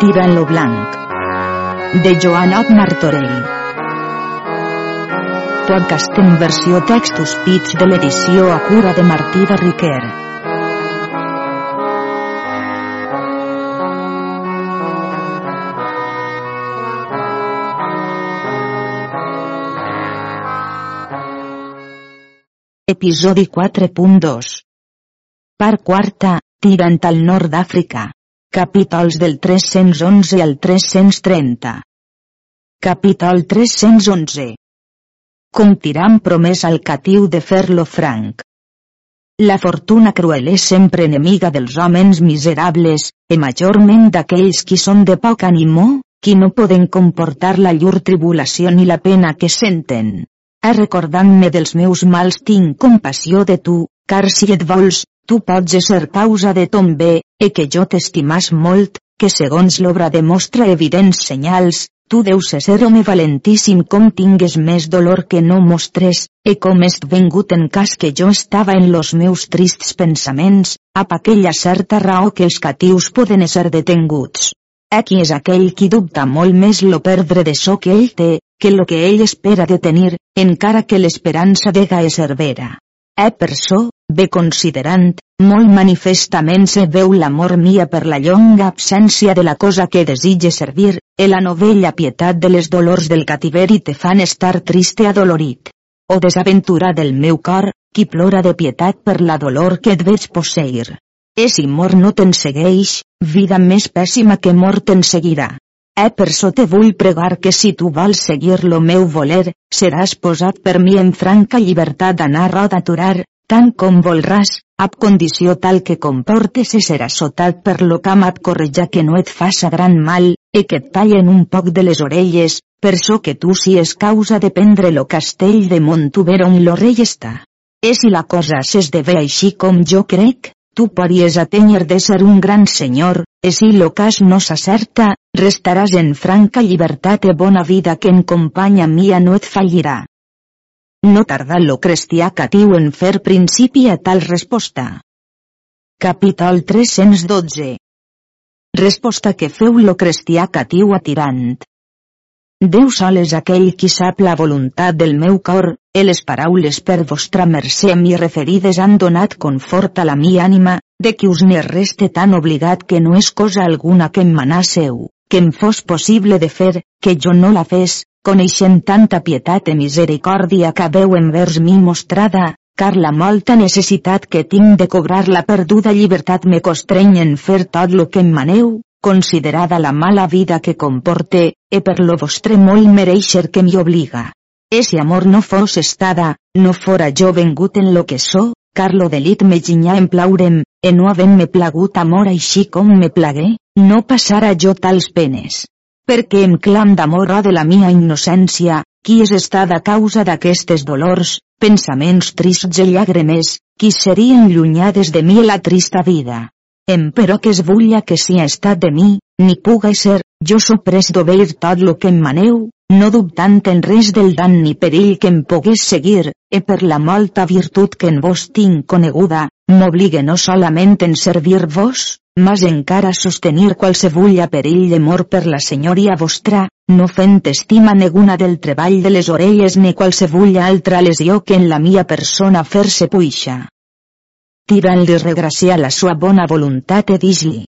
Tira en lo blanc. De Joanot Martorell. Podcast en versió textos pits de l'edició a cura de Martí de Riquer. Episodi 4.2 Part quarta, tirant al nord d'Àfrica. Capítols del 311 al 330. Capítol 311. Com tiram promès al catiu de fer-lo franc. La fortuna cruel és sempre enemiga dels homes miserables, e majorment d'aquells qui són de poc ànimo, qui no poden comportar la llur tribulació ni la pena que senten. A recordant-me dels meus mals tinc compassió de tu, car si et vols, tu pots ser causa de ton bé, e que jo t'estimas molt, que segons l'obra demostra evidents senyals, tu deus ser home valentíssim com tingues més dolor que no mostres, e com est vengut en cas que jo estava en los meus trists pensaments, ap aquella certa raó que els catius poden ser detenguts. Aquí és aquell qui dubta molt més lo perdre de so que ell té, que lo que ell espera de tenir, encara que l'esperança dega és vera. E per so, bé considerant, molt manifestament se veu l'amor mia per la llonga absència de la cosa que desitge servir, e la novella pietat de les dolors del cativeri te fan estar triste adolorit. O desaventura del meu cor, qui plora de pietat per la dolor que et veig posseir. E si mor no te'n segueix, vida més pèssima que mort te'n seguirà. Eh per so te vull pregar que si tu vols seguir lo meu voler, seràs posat per mi en franca llibertat d'anar a d'aturar, tant com volràs, ab condició tal que comportes i seràs sotat per lo cam et correja que no et faça gran mal, e que et tallen un poc de les orelles, per so que tu si és causa de prendre lo castell de Montuber on lo rei està. E si la cosa s'esdevé així com jo crec, tu podries atènyer de ser un gran senyor, e si lo cas no s'acerta, restaràs en franca llibertat e bona vida que en companya mia no et fallirà. No tardà lo cristià catiu en fer principi a tal resposta. Capítol 312 Resposta que feu lo cristià catiu a tirant. Déu sol és aquell qui sap la voluntat del meu cor, e les paraules per vostra mercè a mi referides han donat confort a la mi ànima, de qui us ne reste tan obligat que no és cosa alguna que em manasseu, que em fos possible de fer, que jo no la fes, coneixent tanta pietat i misericòrdia que veu envers mi mostrada, car la molta necessitat que tinc de cobrar la perduda llibertat me constreny en fer tot lo que em maneu, considerada la mala vida que comporte, e per lo vostre molt mereixer que m'hi obliga. Ese amor no fos estada, no fora jo vengut en lo que so, car lo delit me ginyà en plaurem, e no havent-me plagut amor així com me plagué, no passara jo tals penes perquè em clam d'amor o de la mia innocència, qui és estada causa d'aquestes dolors, pensaments trists i llàgrimes, qui serien llunyades de mi la trista vida. Em però que es vulla que si estat de mi, ni puga ser, jo so pres d'obeir tot lo que em maneu, no dubtant en res del dan ni perill que em pogués seguir, e per la molta virtut que en vos tinc coneguda, m'obligue no solament en servir-vos, mas encara sostenir qualsevulla perill de mort per la senyoria vostra, no fent estima neguna del treball de les orelles ni qualsevulla altra lesió que en la mia persona fer-se puixa. Tirant-li regraciar la sua bona voluntat e dis-li.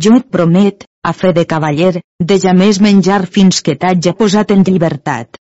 Jo et promet, a fe de cavaller, de ja més menjar fins que t'haja posat en llibertat.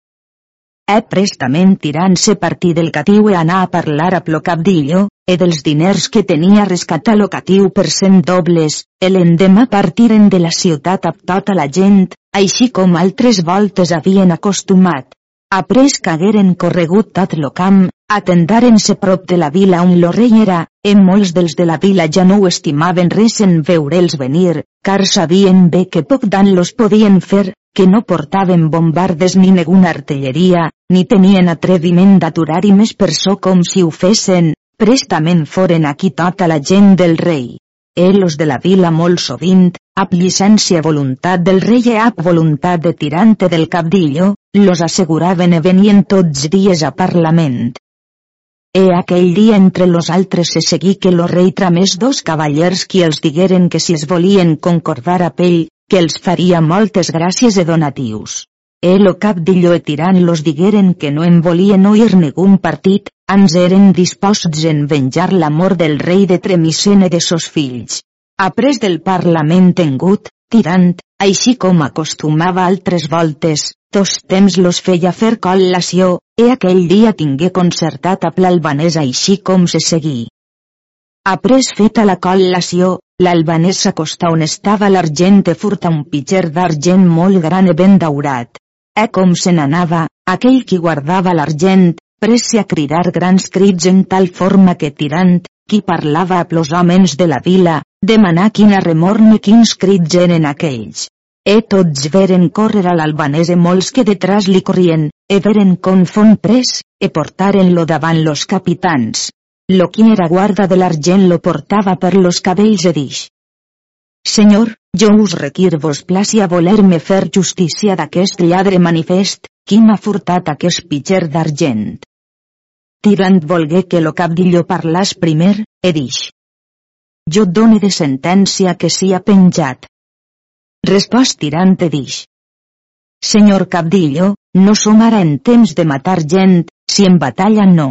E prestament tirant-se partí del catiu e anar a parlar a plo cabdillo, e dels diners que tenia rescatar locatiu per cent dobles, e l'endemà partiren de la ciutat amb tota la gent, així com altres voltes havien acostumat. Après qu'hagueren corregut tot lo camp, atendaren-se prop de la vila on lo rei era, e molts dels de la vila ja no ho estimaven res en veure'ls venir, car sabien bé que poc dan los podien fer, que no portaven bombardes ni neguna artilleria, ni tenien atreviment d'aturar-hi més per so com si ho fessin, prestament foren aquí tota la gent del rei. Elos de la vila molt sovint, ap llicència voluntat del rei e ap voluntat de tirante del cabdillo, los asseguraven e venien tots dies a parlament. E aquell dia entre los altres se seguí que lo rei tramés dos cavallers qui els digueren que si es volien concordar a pell, que els faria moltes gràcies e donatius. El o cap d'illo e tirant los digueren que no en volien oir negun partit, ans eren disposts en venjar l'amor del rei de Tremicene de sos fills. Après del parlament tengut, tirant, així com acostumava altres voltes, tos temps los feia fer col·lació, e aquell dia tingué concertat a l'albanès així com se seguí. Après feta la col·lació, l'albanès s'acostà on estava l'argent e furta un pitxer d'argent molt gran e ben daurat. E com se n'anava, aquell qui guardava l'argent, presse a cridar grans crits en tal forma que tirant, qui parlava a plos homes de la vila, demanà quina remorne quins crits eren aquells. E tots veren córrer a l'albanès e molts que detrás li corrien, e veren con fon pres, e portaren-lo davant los capitans. Lo qui era guarda de l'argent lo portava per los cabells e dix. Senyor, jo us requir vos placi a voler-me fer justícia d'aquest lladre manifest, qui m'ha furtat aquest pitxer d'argent. Tirant volgué que lo cabdillo parlàs primer, e dix. Jo done de sentència que sia penjat. Respost tirant e dix. Senyor cabdillo, no som ara en temps de matar gent, si en batalla no.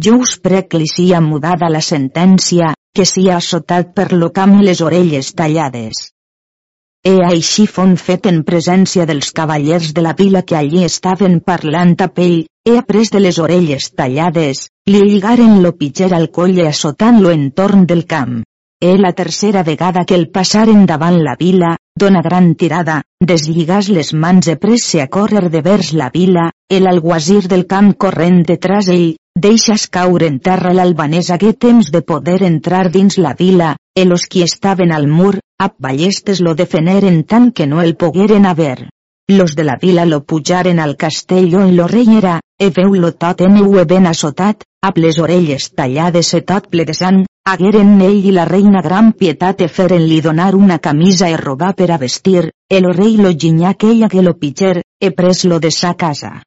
Jo us prec li sia mudada la sentència, que sia assotat per lo camp les orelles tallades. E així fon fet en presència dels cavallers de la vila que allí estaven parlant a pell, e après de les orelles tallades, li lligaren lo pitxer al coll assotant-lo entorn del camp. E la tercera vegada que el passaren davant la vila, dona gran tirada, deslligàs les mans e presse a córrer de vers la vila, el alguazir del camp corrent detrás ell, deixas caure en terra l'albanès hagué temps de poder entrar dins la vila, e los qui estaven al mur, a ballestes lo defeneren tant que no el pogueren haver. Los de la vila lo pujaren al castello i lo era, e veu-lo tot en ben assotat, a les orelles tallades e tot ple de sang, hagueren ell i la reina gran pietat e feren-li donar una camisa e robar per a vestir, el rei lo ginyà aquella que lo pitxer, e pres-lo de sa casa.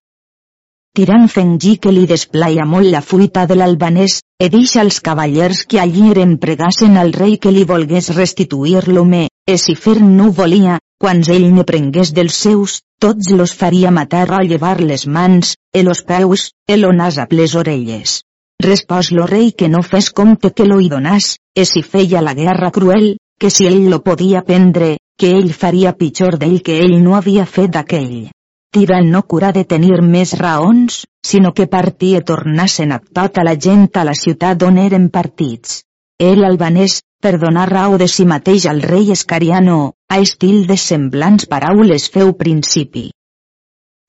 Tirant fengí que li desplaia molt la fuita de l'albanès, e deixa als cavallers que allí eren pregassen al rei que li volgués restituir-lo me, e si fer no volia, quan ell ne prengués dels seus, tots los faria matar o llevar les mans, e los peus, e lo a les orelles. Respòs lo rei que no fes compte que lo hi donàs, e si feia la guerra cruel, que si ell lo podia prendre, que ell faria pitjor d'ell que ell no havia fet d'aquell. Tira no cura de tenir més raons, sinó que partia tornassen a tota la gent a la ciutat on eren partits. El albanès, per donar raó de si mateix al rei Escariano, a estil de semblants paraules feu principi.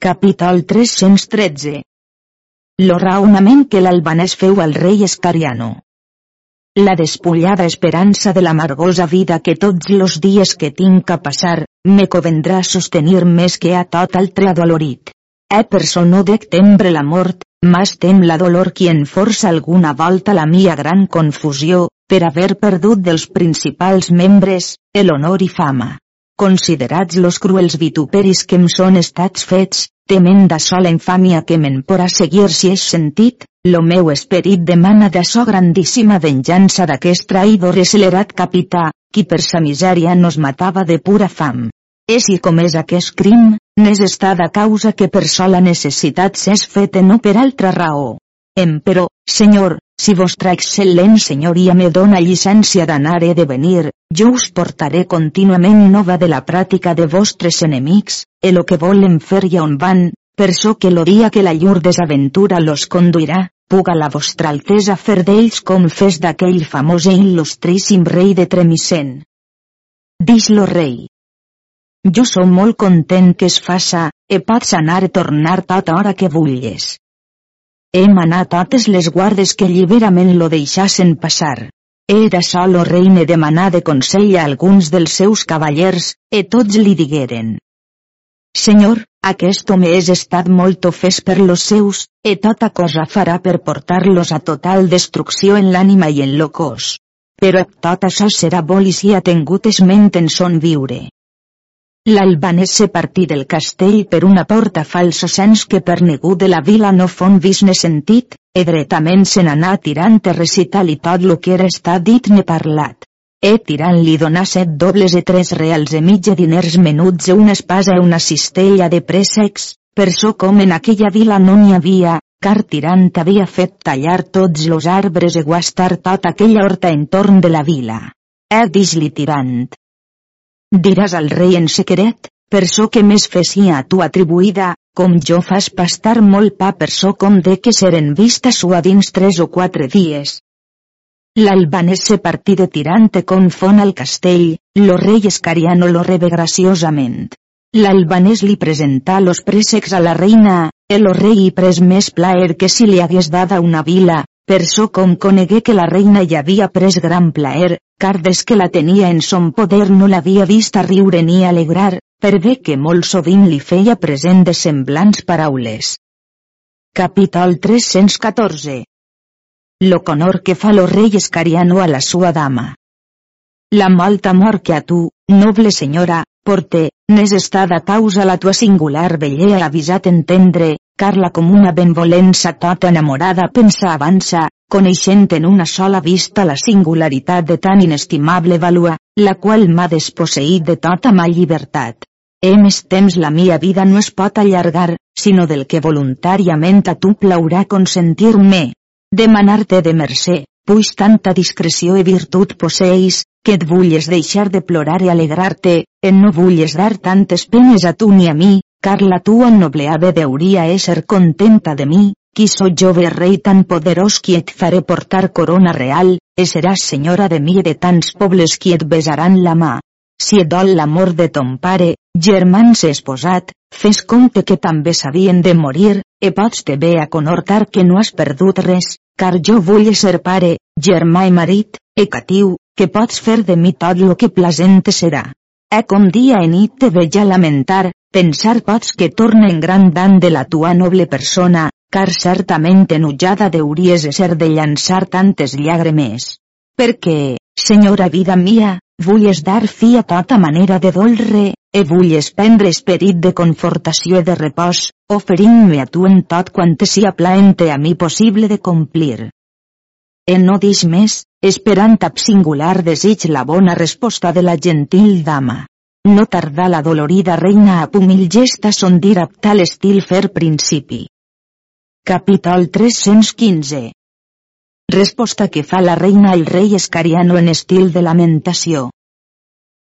Capítol 313 Lo raonament que l'albanès feu al rei Escariano la despullada esperança de l'amargosa vida que tots los dies que tinc a passar, me covendrà sostenir més que a tot altre adolorit. E per so no dec tembre la mort, mas tem la dolor qui en força alguna volta la mia gran confusió, per haver perdut dels principals membres, el honor i fama. Considerats los cruels vituperis que em són estats fets, temenda sola infàmia que me'n porà seguir si és sentit, lo meu esperit demana de so grandíssima venjança d'aquest traïdor accelerat capità, qui per sa misèria nos matava de pura fam. És i com és aquest crim, n'és estada causa que per sola necessitat s'és feta no per altra raó. Emperò, senyor, si vostra excel·lent senyoria me dona llicència d'anar e de venir, jo us portaré contínuament nova de la pràctica de vostres enemics, e lo que volen fer i on van, per so que lo dia que la llur desaventura los conduirà, puga la vostra altesa fer d'ells com fes d'aquell famós i il·lustríssim rei de Tremicent. Dix lo rei. Jo som molt content que es faça, e pots anar i tornar tota hora que vulgues. Hem anat totes les guardes que lliberament lo deixassen passar. Era sol o reine demanar de consell a alguns dels seus cavallers, e tots li digueren. Senyor, aquest home és estat molt ofès per los seus, e tota cosa farà per portar-los a total destrucció en l'ànima i en lo cos. Però tot això serà vol i si ha tingut esment en son viure. L'albanès se partí del castell per una porta falsa sens que per ningú de la vila no fon vist ne sentit, e dretament se n'anà tirant a recitar-li tot lo que era estat dit ne parlat. E tirant li donà set dobles e tres reals e mitja diners menuts e una espasa e una cistella de préssecs, per so com en aquella vila no n'hi havia, car tirant havia fet tallar tots los arbres e guastar tota aquella horta entorn de la vila. E dis-li tirant. Diràs al rei en secret, per so que més fesia a tu atribuïda, com jo fas pastar molt pa per so com de que seren vista sua dins tres o quatre dies. L'albanès se partí de tirante confon al castell, lo rei escariano lo rebe graciosament. L'albanès li presentà los préssecs a la reina, el rei hi pres més plaer que si li hagués dada una vila, per so com conegué que la reina hi havia pres gran plaer, car des que la tenia en son poder no l'havia vista riure ni alegrar, per bé que molt sovint li feia present de semblants paraules. Capítol 314 Lo conor que fa lo rei escariano a la sua dama. La molta amor que a tu, noble senyora, porte, n'és estada causa la tua singular bellea avisat entendre, car la comuna benvolença tota enamorada pensa avança, coneixent en una sola vista la singularitat de tan inestimable valua, la qual m'ha desposseït de tota ma llibertat. E més temps la mia vida no es pot allargar, sinó del que voluntàriament a tu plaurà consentir-me. Demanar-te de mercè, puix tanta discreció i virtut posseis, que et vulles deixar de plorar i alegrar-te, en no vulles dar tantes penes a tu ni a mi, car la tua noble ave deuria ésser contenta de mi, qui so jove rei tan poderós qui et faré portar corona real, e seràs senyora de mi i de tants pobles qui et besaran la mà. Si et dol l'amor de ton pare, germans esposat, fes compte que també s'havien de morir, e pots te bé a conortar que no has perdut res, car jo vull ser pare, germà i marit, e catiu, que pots fer de mi tot lo que plasent serà. E com dia i nit te veig a lamentar, pensar pots que torne en gran dan de la tua noble persona, car certament enutjada deuries de ser de llançar tantes llàgrimes. Perquè, senyora vida mia, vulles dar fi a tota manera de dolre, e vulles prendre esperit de confortació i de repòs, oferint-me a tu en tot quan te sia plaente a mi possible de complir. E no dix més, esperant ab singular desig la bona resposta de la gentil dama. No tardà la dolorida reina a humil gesta son dir ab tal estil fer principi. Capítol 315 Resposta que fa la reina al rei escariano en estil de lamentació.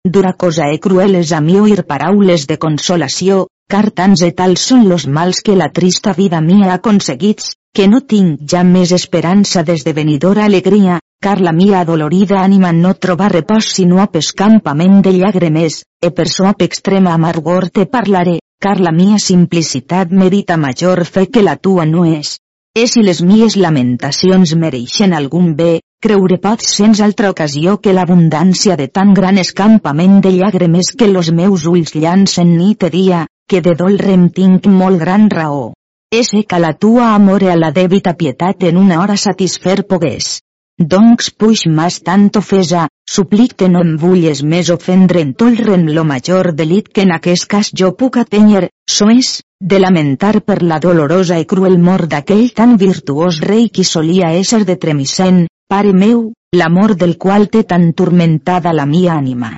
Dura cosa e crueles a mi oír paraules de consolació, car tants e tals són los mals que la trista vida mia ha aconseguits, que no tinc ja més esperança d'esdevenidora alegria, car la mia adolorida ànima no troba repòs sinó a pescampament de llàgrimes, e per so extrema amargor te parlaré, car la mia simplicitat merita major fe que la tua no és. E si les mies lamentacions mereixen algun bé, creure pots sens altra ocasió que l'abundància de tan gran escampament de llàgrimes que los meus ulls llancen nit i dia, que de dolrem tinc molt gran raó. Ese que la tua amore a la dèbita pietat en una hora satisfer pogués. Doncs puix mas tanto fesa, suplicte no em vulles més ofendre en tolren lo major delit que en aquest cas jo puc atenyer, so és, de lamentar per la dolorosa i cruel mort d'aquell tan virtuós rei qui solia ésser de Tremisen, Pare meu, l'amor del qual té tan turmentada la mia ànima.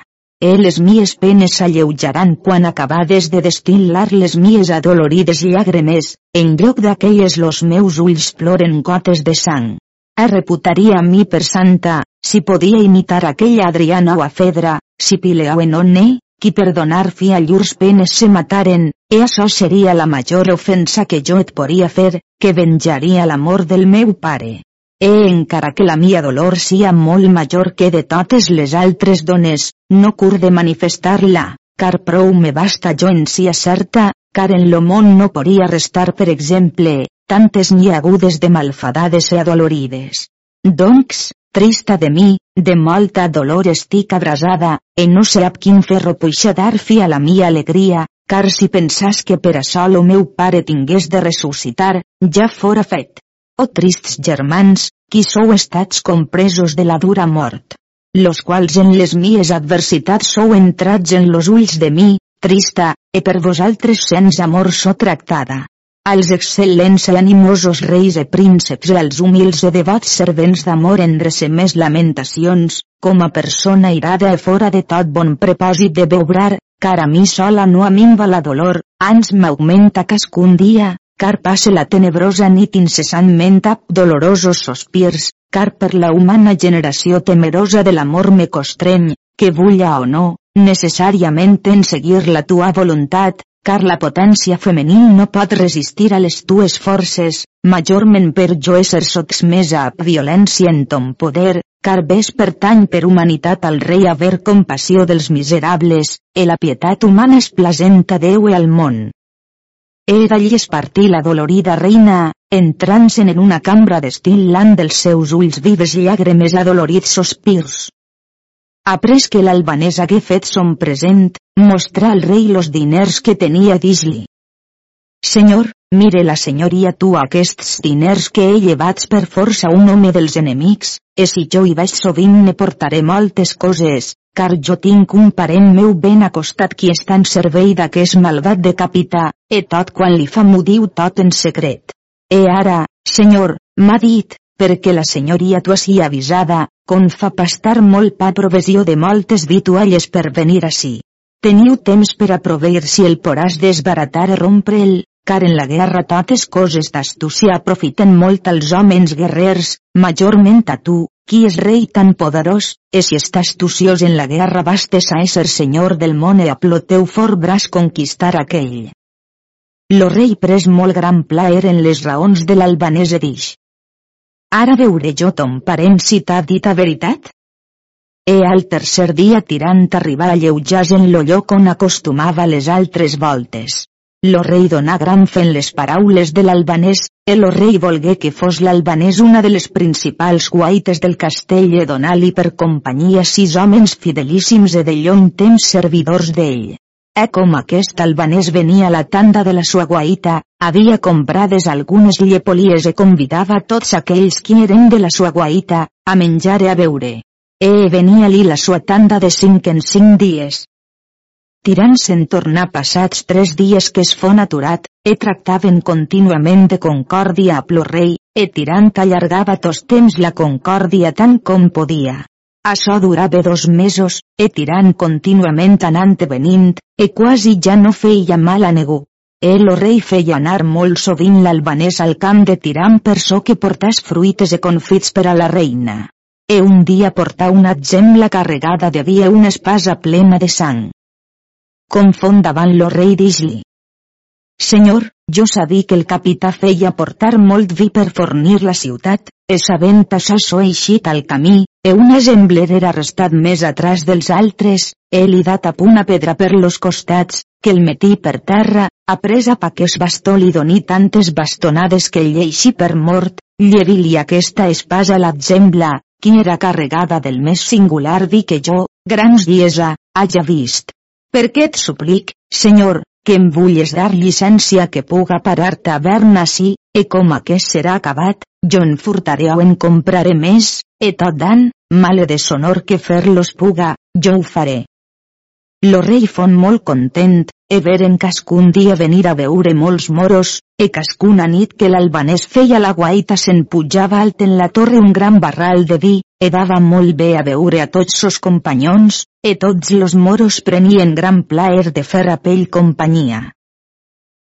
E les mies penes s'alleujaran quan acabades de destil·lar les mies adolorides llàgrimes, en lloc d'aquelles los meus ulls ploren gotes de sang. A reputaria a mi per santa, si podia imitar aquella Adriana o a Fedra, si Pileu en onne, qui per donar fi a llurs penes se mataren, e això seria la major ofensa que jo et podria fer, que venjaria l'amor del meu pare. E encara que la mia dolor sia molt major que de totes les altres dones, no cur de manifestar-la, car prou me basta jo en sia certa, car en lo món no podria restar per exemple, tantes ni agudes de malfadades e adolorides. Doncs, trista de mi, de molta dolor estic abrasada, e no sé ab quin ferro puixa dar fi a la mia alegria, car si pensàs que per això lo meu pare tingués de ressuscitar, ja fora fet. O trists germans, qui sou estats compresos de la dura mort. Los quals en les mies adversitats sou entrats en los ulls de mi, trista, e per vosaltres sens amor so tractada. Als excel·lents i animosos reis e prínceps i als humils e devots servents d'amor endrece més lamentacions, com a persona irada e fora de tot bon propòsit de beubrar, car a mi sola no aminva la dolor, ans m'augmenta cascun dia, car passe la tenebrosa nit incessantment ab dolorosos sospirs, car per la humana generació temerosa de l'amor me costreny, que vulla o no, necessàriament en seguir la tua voluntat, car la potència femenil no pot resistir a les tues forces, majorment per jo ésser sotsmesa a violència en ton poder, car ves pertany per humanitat al rei haver compassió dels miserables, e la pietat humana és plasenta Déu e al món. He d'allí espartir la dolorida reina, entrant-se'n en una cambra destil·lant dels seus ulls vives llàgrimes adolorits sospirs. Après que l'albanès hagué fet son present, mostrà al rei los diners que tenia dis-li. Senyor, mire la senyoria tu aquests diners que he llevats per força un home dels enemics, e si jo hi vaig sovint ne portaré moltes coses, car jo tinc un parent meu ben acostat qui està en servei d'aquest malvat de capità, e tot quan li fa m'ho diu tot en secret. E ara, senyor, m'ha dit, perquè la senyoria hagi avisada, com fa pastar molt pa provisió de moltes vitualles per venir ací. Teniu temps per a proveir si el poràs desbaratar e rompre'l, car en la guerra totes coses d'astúcia aprofiten molt als homes guerrers, majorment a tu, qui és rei tan poderós, e si està astuciós en la guerra bastes a ésser senyor del món e a ploteu fort braç conquistar aquell. Lo rei pres molt gran plaer en les raons de l'albanès dix. Ara veuré jo ton parent si t'ha dit a veritat? E al tercer dia tirant arribar a lleujas en lo lloc on acostumava les altres voltes. Lo rei donà gran fe en les paraules de l'albanès, el rei volgué que fos l'albanès una de les principals guaites del castell e donar-li per companyia sis homes fidelíssims e de llong temps servidors d'ell. E com aquest albanès venia a la tanda de la sua guaita, havia comprades algunes llepolies e convidava tots aquells qui eren de la sua guaita, a menjar e a beure. E venia-li la sua tanda de cinc en cinc dies, tirant se'n tornar passats tres dies que es fon aturat, e tractaven contínuament de concòrdia a rei, e tirant allargava tos temps la concòrdia tant com podia. Això durava dos mesos, e tirant contínuament anant e venint, e quasi ja no feia mal a ningú. El rei feia anar molt sovint l'albanès al camp de tirant per so que portàs fruites e confits per a la reina. E un dia portà una gemla carregada de vi una espasa plena de sang confon davant lo rei d'Isli. Senyor, jo sabí que el capità feia portar molt vi per fornir la ciutat, e sabent això so eixit al camí, e un exempler era restat més atràs dels altres, e li dat a una pedra per los costats, que el metí per terra, a presa pa que es bastó li doni tantes bastonades que el lleixi per mort, llevi-li aquesta espasa l'exembla, qui era carregada del més singular vi que jo, grans dies a, haja vist. Per què et suplic, senyor, que em vulles dar llicència que puga parar taverna si, e com aquest serà acabat, jo en furtaré o en compraré més, e tot dan, male de sonor que fer-los puga, jo ho faré. Lo rei fon molt content, e veren cascun dia venir a veure molts moros, e cascuna nit que l'albanès feia la guaita se'n pujava alt en la torre un gran barral de vi, e dava molt bé a veure a tots sos companyons, e tots los moros prenien gran plaer de fer a pell companyia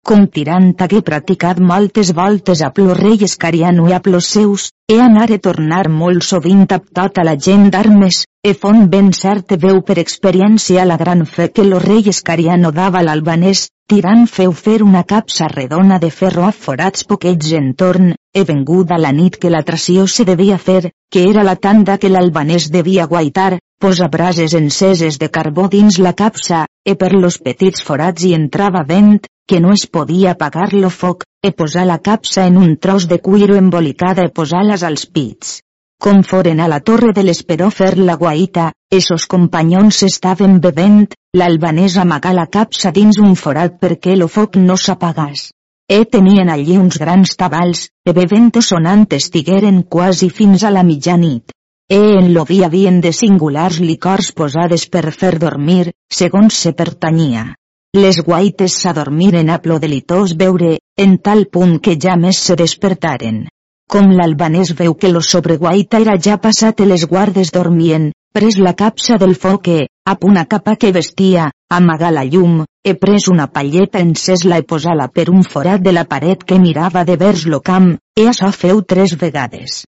com tirant hagué practicat moltes voltes a plo rei escariano i a plos seus, e anar e tornar molt sovint a tota la gent d'armes, e fon ben cert veu per experiència la gran fe que lo rei escariano dava a l'albanès, tirant feu fer una capsa redona de ferro a forats poquets entorn, e venguda la nit que la tració se devia fer, que era la tanda que l'albanès devia guaitar, posa brases enceses de carbó dins la capsa, e per los petits forats hi entrava vent, que no es podia apagar lo foc, e posar la capsa en un tros de cuiro embolicada e posar-les als pits. Com foren a la torre de l'esperó fer la guaita, esos companyons estaven bevent, l'albanès amagà la capsa dins un forat perquè lo foc no s'apagàs. E tenien allí uns grans tabals, e bevent o sonant estigueren quasi fins a la mitjanit. E en lo vi havien de singulars licors posades per fer dormir, segons se pertanyia. Les guaites s'adormiren a plo delitós veure, en tal punt que ja més se despertaren. Com l'albanès veu que lo sobreguaita era ja passat i les guardes dormien, pres la capsa del foc que, ap una capa que vestia, amaga la llum, he pres una palleta encès-la i posà-la per un forat de la paret que mirava de vers lo camp, e això feu tres vegades.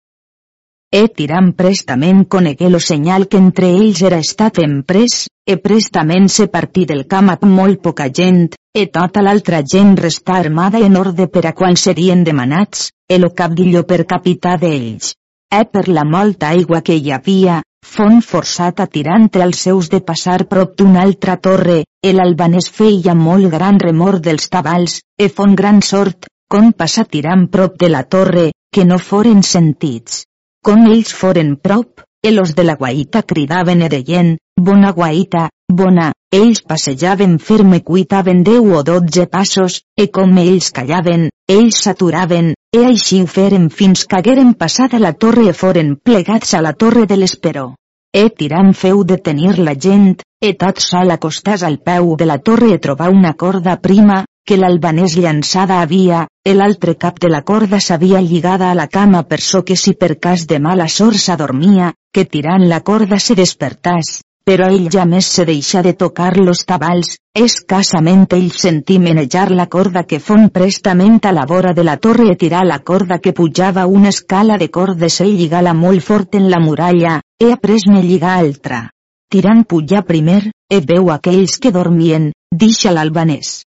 E tirant prestament conegué lo senyal que entre ells era estat emprès, e prestament se partí del camp amb molt poca gent, e tota l'altra gent restà armada en orde per a quan serien demanats, e lo capdillo per capità d'ells. E per la molta aigua que hi havia, Font forçat a tirant els seus de passar prop d'una altra torre, el albanès feia molt gran remor dels tabals, e font gran sort, com passar tirant prop de la torre, que no foren sentits. Com ells foren prop, els de la guaita cridaven e deien, bona guaita, bona, ells passejaven ferme cuitaven deu o dotze passos, e com ells callaven, ells s'aturaven, e així ho feren fins que hagueren passat a la torre e foren plegats a la torre de l'esperó. E tirant feu de tenir la gent, e tot sol acostàs al peu de la torre e trobar una corda prima, que l'albanès llançada havia, l'altre cap de la corda s'havia lligada a la cama per so que si per cas de mala sort s'adormia, que tirant la corda se despertàs, però ell ja més se deixa de tocar los tabals, escassament ell sentí menejar la corda que fon prestament a la vora de la torre i tirar la corda que pujava una escala de cordes i lligar-la molt fort en la muralla, he après-me lligar altra. Tirant pujar primer, e veu aquells que dormien, deixa l'albanès.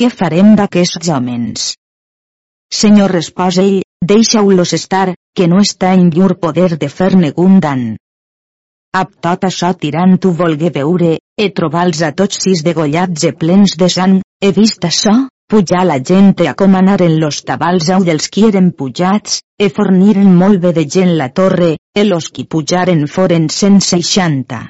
Què farem d'aquests homes? Senyor respòs ell, deixeu-los estar, que no està en llur poder de fer negun dan. Ab tot això tirant tu volgué veure, e trobar-los a tots sis degollats e plens de sang, he vist això, pujar la gent a com anaren los tabals au dels qui eren pujats, e forniren molt bé de gent la torre, e los qui pujaren foren 160.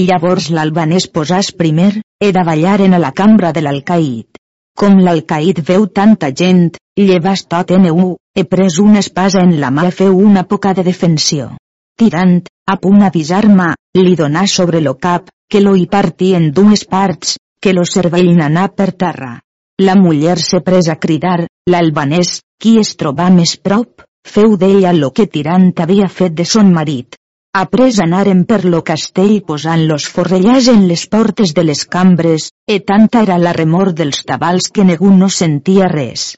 I llavors l'albanès posàs primer, e davallaren a la cambra de l'alcaït. Com l'alcaïd veu tanta gent, llevas tot en u, he pres una espasa en la mà i feu una poca de defensió. Tirant, a punt avisar-me, li donà sobre lo cap, que lo hi partí en dues parts, que lo cervell n'anà per terra. La muller se pres a cridar, l'albanès, qui es troba més prop, feu d'ella lo que Tirant havia fet de son marit. Après anaren per lo castell posant los forrellars en les portes de les cambres, e tanta era la remor dels tabals que ningú no sentia res.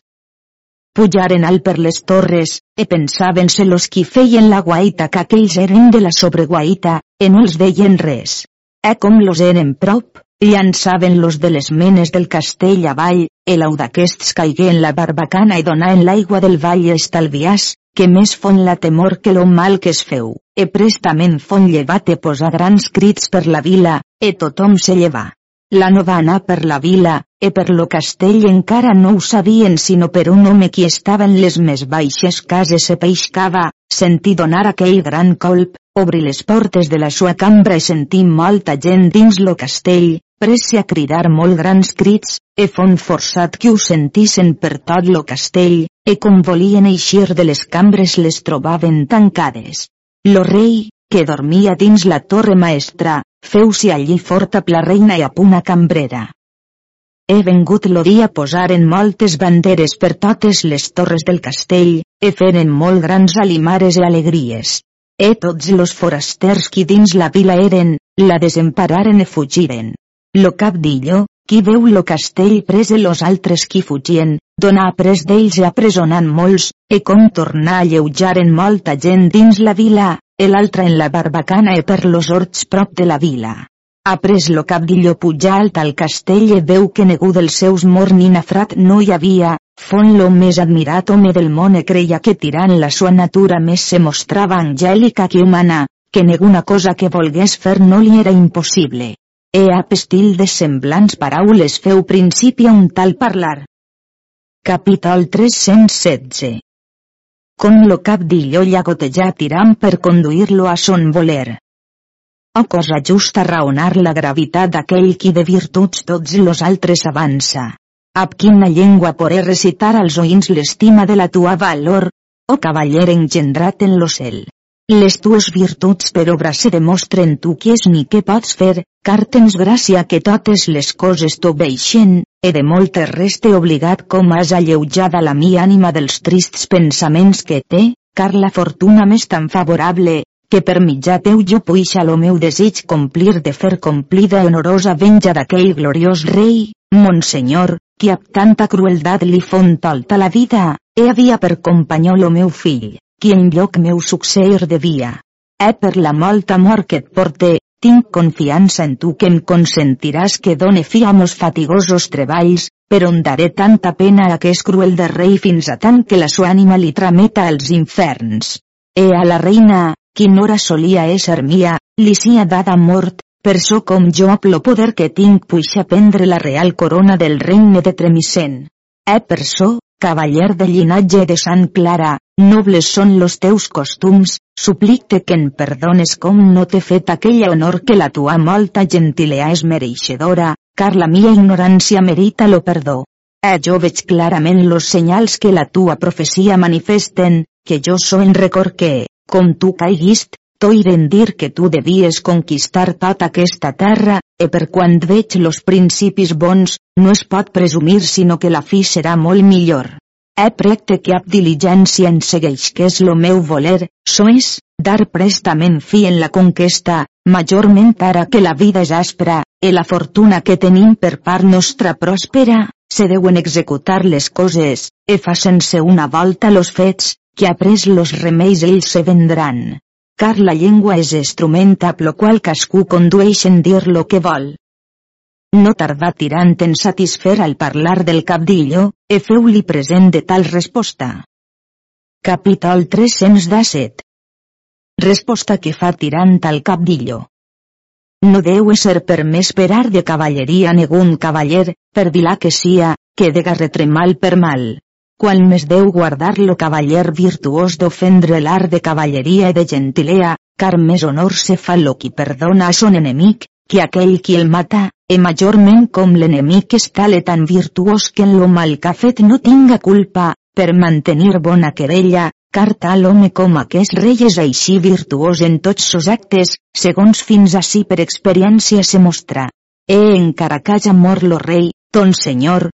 Pujaren alt per les torres, e pensaven-se los qui feien la guaita que aquells eren de la sobreguaita, e no els veien res. E com los eren prop, llançaven los de les menes del castell avall, e l'au d'aquests caigué en la barbacana i donà en l'aigua del vall estalviàs, que més fon la temor que lo mal que es feu, e prestament fon llevat e posar grans crits per la vila, e tothom se lleva. La no va anar per la vila, e per lo castell encara no ho sabien sinó per un home qui estava en les més baixes cases se peixcava, sentí donar aquell gran colp, obri les portes de la sua cambra i sentí molta gent dins lo castell, presse a cridar molt grans crits, e fon forçat que ho sentissin per tot lo castell, e com volien eixir de les cambres les trobaven tancades. Lo rei, que dormia dins la torre maestra, feu-si allí forta la reina i a puna cambrera. He vengut lo dia posaren moltes banderes per totes les torres del castell, e feren molt grans alimares i alegries. E tots los forasters qui dins la vila eren, la desempararen e fugiren. Lo cap d'illo, qui veu lo castell prese los altres qui fugien, donà pres d'ells i apresonant molts, e com tornar a lleujaren molta gent dins la vila, e l'altra en la barbacana e per los horts prop de la vila. Après lo capdillo pujar alt al castell e veu que negu dels seus mor ni nafrat no hi havia, fon lo més admirat home del món e creia que tirant la sua natura més se mostrava angèlica que humana, que ninguna cosa que volgués fer no li era impossible. E a pestil de semblants paraules feu principi a un tal parlar. Capítol 316 Com lo cap d'illo llagotejà tirant per conduir-lo a son voler. O cosa justa raonar la gravitat d'aquell qui de virtuts tots los altres avança. Ab quina llengua poré recitar als oïns l'estima de la tua valor, o cavaller engendrat en lo cel. Les tues virtuts per obra se demostren tu qui és ni què pots fer, car tens gràcia que totes les coses t'obeixen, he de moltes res t'he obligat com has alleujada la mi ànima dels trists pensaments que té, car la fortuna m'és tan favorable, que per mitjà teu jo puixa lo meu desig complir de fer complida honorosa venja d'aquell gloriós rei, Monsenyor, qui amb tanta crueldat li font tolta la vida, he havia per companyó lo meu fill, qui en lloc meu succeir devia. Eh per la molta amor que et porte, tinc confiança en tu que em consentiràs que done fi a mos fatigosos treballs, però on daré tanta pena a aquest cruel de rei fins a tant que la sua ànima li trameta als inferns. E a la reina, quin hora solia ésser mia, li sia dada mort, per so com jo lo poder que tinc puixa prendre la real corona del regne de Tremissent. Eh per so, cavaller de llinatge de Sant Clara, nobles són los teus costums, suplicte que en perdones com no t'he fet aquell honor que la tua molta gentilea és mereixedora, car la mia ignorància merita lo perdó. Eh jo veig clarament los senyals que la tua profecia manifesten, que jo so en record que, com tu caiguist, Toiren dir que tu devies conquistar tota aquesta terra, e per quan veig los principis bons, no es pot presumir sinó que la fi serà molt millor. He precte que ab diligència en segueix que és lo meu voler, so és, dar prestament fi en la conquesta, majorment ara que la vida és aspra, e la fortuna que tenim per part nostra pròspera, se deuen executar les coses, e fa sense una volta los fets, que après los remeis ells se vendran car la llengua és instrument amb lo qual cascú condueix en dir lo que vol. No tardà tirant en satisfer al parlar del cabdillo, e feu-li present de tal resposta. Capítol 317 Resposta que fa tirant al cabdillo. No deu ser permès esperar de cavalleria negun cavaller, per vilà que sia, que de garretre mal per mal qual més deu guardar lo cavaller virtuós d'ofendre l'art de cavalleria i de gentilea, car més honor se fa lo qui perdona a son enemic, que aquell qui el mata, e majorment com l'enemic és tale tan virtuós que en lo mal que ha fet no tinga culpa, per mantenir bona querella, car tal home com aquest rei és així virtuós en tots sos actes, segons fins ací per experiència se mostra. E encara que haja mort lo rei, ton senyor,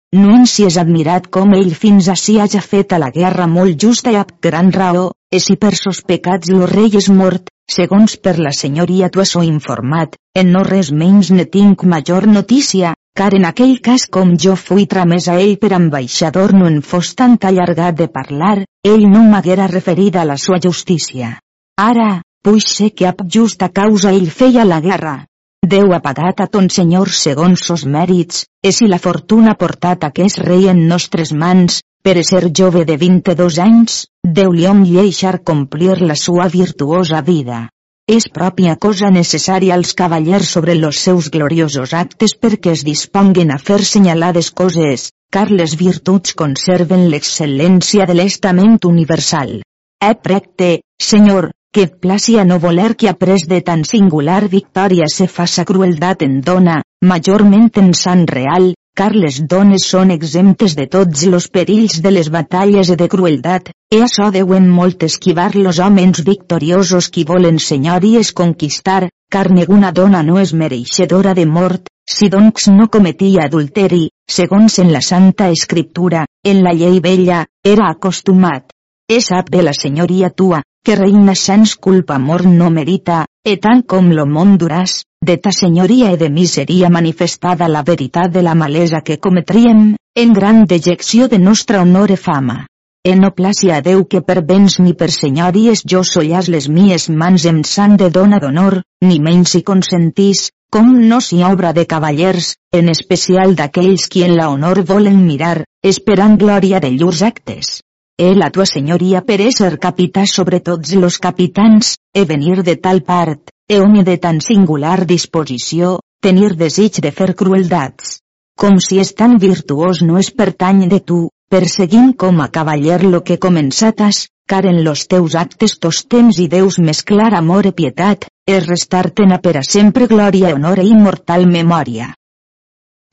si és admirat com ell fins ací haja fet a la guerra molt justa i amb gran raó, e si per sos pecats lo rei és mort, segons per la senyoria tu so informat, en no res menys ne tinc major notícia, car en aquell cas com jo fui tramès a ell per ambaixador no en fos tan allargat de parlar, ell no m'haguera referida a la sua justícia. Ara, puix sé que ab justa causa ell feia la guerra, Déu ha pagat a ton senyor segons sos mèrits, e si la fortuna ha portat aquest rei en nostres mans, per ser jove de 22 anys, Déu li hom lleixar complir la sua virtuosa vida. És pròpia cosa necessària als cavallers sobre los seus gloriosos actes perquè es disponguen a fer senyalades coses, car les virtuts conserven l'excel·lència de l'estament universal. He precte, Senyor, que et placi a no voler que après de tan singular victòria se faça crueldat en dona, majorment en sant real, car les dones són exemptes de tots los perills de les batalles i de crueldat, e açò deuen molt esquivar los homes victoriosos qui volen senyories conquistar, car ninguna dona no és mereixedora de mort, si doncs no cometia adulteri, segons en la Santa Escriptura, en la llei vella, era acostumat. És sap de la senyoria tua, que reina sens culpa amor no merita, e tant com lo món duràs, de ta senyoria e de miseria manifestada la veritat de la malesa que cometríem, en gran dejecció de nostra honor e fama. E no placi a Déu que per béns ni per senyories jo sollas les mies mans em sant de dona d'honor, ni menys si consentís, com no si obra de cavallers, en especial d'aquells qui en la honor volen mirar, esperant glòria de llurs actes. El a tua senyoria per ésser capità sobre tots los capitans, e venir de tal part, e home de tan singular disposició, tenir desig de fer crueldats. Com si és tan virtuós no és pertany de tu, perseguint com a cavaller lo que començates, car en los teus actes tos temps i deus més clar amor e pietat, és restar-te'n a per a sempre glòria honor e immortal memòria.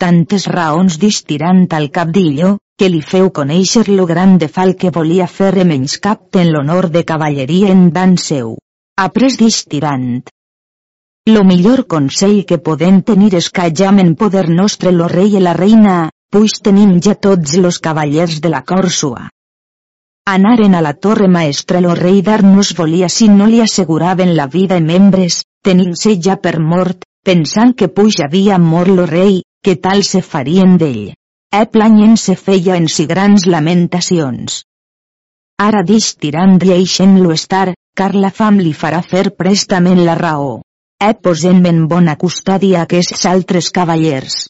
Tantes raons distirant al capdillo, que li feu conèixer lo gran de fal que volia fer menys cap en l'honor de cavalleria en dan seu. Après dix tirant. Lo millor consell que podem tenir és que jam en poder nostre lo rei i la reina, pues tenim ja tots los cavallers de la Còrsua. Anaren a la torre maestra lo rei d'Art no es volia si no li asseguraven la vida i membres, tenint-se ja per mort, pensant que puix havia mort lo rei, que tal se farien d'ell. E planyen se feia en si grans lamentacions. Ara dix tirant deixen-lo estar, car la fam li farà fer prestament la raó. E posem en bona custòdia aquests altres cavallers.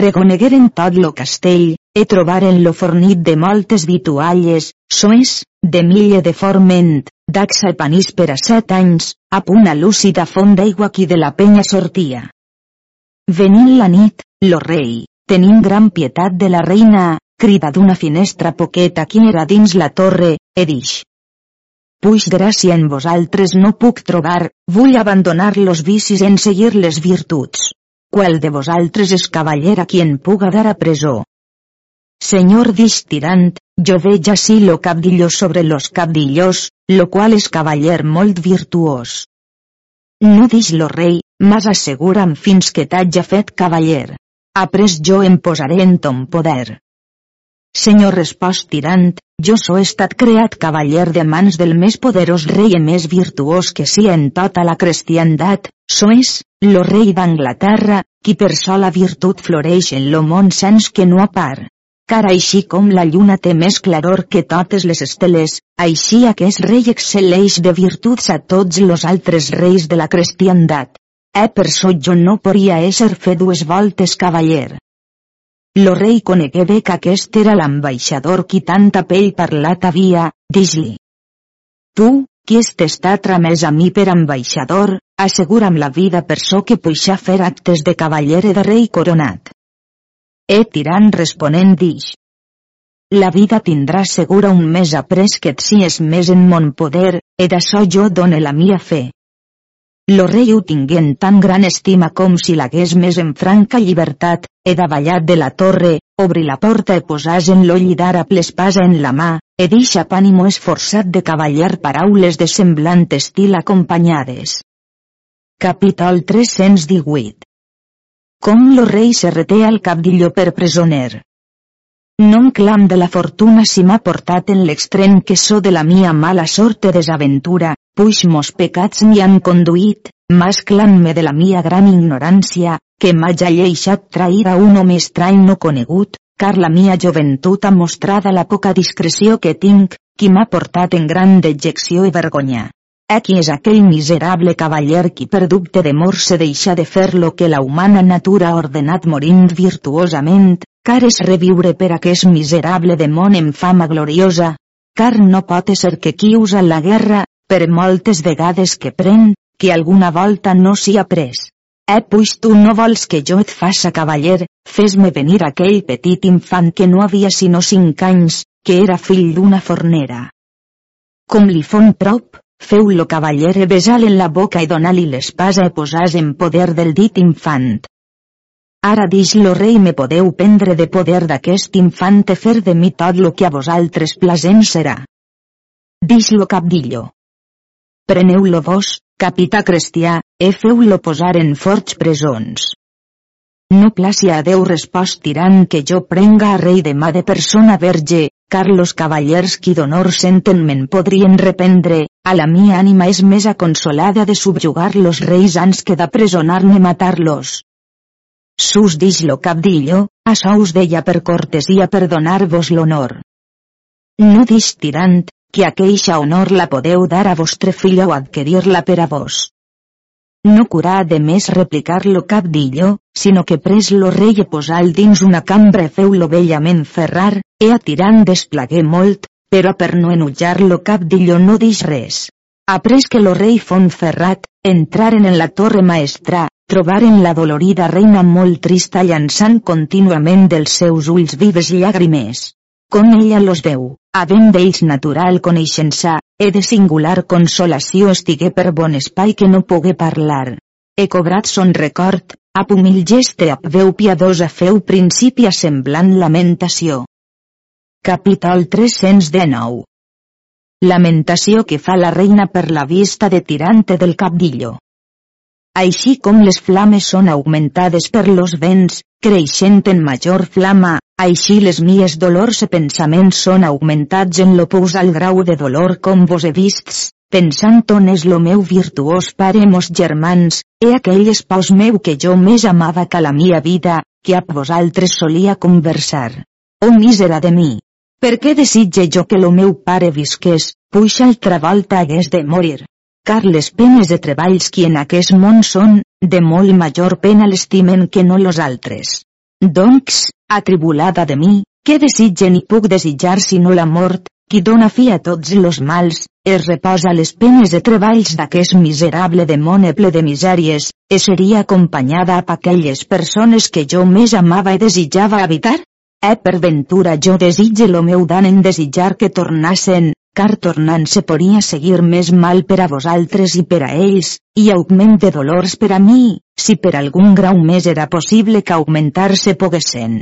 Reconegueren tot lo castell, e trobaren lo fornit de moltes vitualles, soes, de mille de forment, d'axa i panís per a set anys, a una lúcida font d'aigua qui de la penya sortia. Venint la nit, lo rei, tenint gran pietat de la reina, crida d'una finestra poqueta qui era dins la torre, e dix. Puix gràcia en vosaltres no puc trobar, vull abandonar los vicis en seguir les virtuts. Qual de vosaltres és cavaller a qui en puga dar a presó? Senyor tirant, jo veig ací lo cabdillo sobre los cabdillos, lo qual és cavaller molt virtuós. No dix lo rei, mas assegura'm fins que t'haja fet cavaller. Après jo em posaré en ton poder. Senyor respost tirant, jo so estat creat cavaller de mans del més poderós rei i més virtuós que sia en tota la cristiandat, so és, lo rei d'Anglaterra, qui per sola virtut floreix en lo món sens que no a par. Car així com la lluna té més claror que totes les esteles, així aquest rei excel·leix de virtuts a tots los altres reis de la cristiandat. Eh per so jo no podria ésser fer dues voltes cavaller. Lo rei conegué bé que aquest era l'ambaixador qui tanta pell parlat havia, dis-li. Tu, qui est estat tramès a mi per ambaixador, assegura'm la vida per so que puixà fer actes de cavaller de rei coronat. E tirant responent dix. La vida tindrà segura un mes après que et sies més en mon poder, e d'açò jo done la mia fe. Lo rei ho tinguent tan gran estima com si l'hagués més en franca llibertat, he davallat de la torre, obri la porta e posàs en lo llidar a l'espasa en la mà, e deixa pànimo esforçat de cavallar paraules de semblant estil acompanyades. Capítol 318 Com lo rei se reté al capdillo per presoner. Non clam de la fortuna si m'ha portat en l'extrem que so de la mia mala sorte desaventura, puix mos pecats m'hi han conduït, mas clan-me de la mia gran ignorància, que m'haja lleixat a un home estrany no conegut, car la mia joventut ha mostrada la poca discreció que tinc, qui m'ha portat en gran dejecció i vergonya. Aquí és aquell miserable cavaller qui per dubte de mort se deixa de fer lo que la humana natura ha ordenat morint virtuosament, car és reviure per aquest miserable demon en fama gloriosa, car no pot ser que qui usa la guerra, per moltes vegades que pren, que alguna volta no s'hi ha pres. Eh pues tu no vols que jo et faça cavaller, fes-me venir aquell petit infant que no havia sinó cinc anys, que era fill d'una fornera. Com li fon prop, feu-lo cavaller e besar en la boca i donar-li l'espasa e posàs en poder del dit infant. Ara dix lo rei me podeu prendre de poder d'aquest infant e fer de mi tot lo que a vosaltres plasent serà. Dix lo capdillo. Preneu-lo vos, capità cristià, e feu-lo posar en forts presons. No placi a Déu respost tirant que jo prenga a rei de mà de persona verge, car los cavallers qui d'honor senten me'n podrien reprendre, a la mia ànima és més aconsolada de subjugar los reis ans que d'apresonar-ne matar-los. Sus dix lo capdillo, açò us deia per cortesia per donar-vos l'honor. No dix tirant, que aqueixa honor la podeu dar a vostre fill o adquirir-la per a vos. No curà de més replicar-lo cap d'illo, sinó que pres lo rei e posal dins una cambra e feu-lo bellament ferrar, e atirant desplagué molt, però per no enutjar-lo cap d'illo no dix res. Après que lo rei fon ferrat, entraren en la torre maestra, trobaren la dolorida reina molt trista llançant contínuament dels seus ulls vives llàgrimes com ella los veu, havent d'ells natural coneixença, he de singular consolació estigué per bon espai que no pogué parlar. He cobrat son record, a humil geste a veu piadosa feu principi a semblant lamentació. Capítol 319 lamentació que fa la reina per la vista de tirante del cabdillo. Així com les flames són augmentades per los vents, creixent en major flama, així les mies dolors i pensaments són augmentats en l'opus al grau de dolor com vos he vists, pensant on és lo meu virtuós pare mos germans, e aquell espòs meu que jo més amava que la mia vida, que a vosaltres solia conversar. Oh mísera de mi! Per què desitge jo que lo meu pare visqués, puix altra volta hagués de morir? Car les penes de treballs qui en aquest món són, de molt major pena l'estimen que no los altres. Doncs, atribulada de mi, què desitge ni puc desitjar sinó la mort, qui dona fi a tots los mals, es reposa les penes de treballs d'aquest miserable demone ple de misèries, e seria acompanyada a aquelles persones que jo més amava i desitjava habitar? Eh per ventura jo desitge lo meu dan en desitjar que tornassen, car tornant se podia seguir més mal per a vosaltres i per a ells, i augment de dolors per a mi, si per algun grau més era possible que augmentar-se poguessen.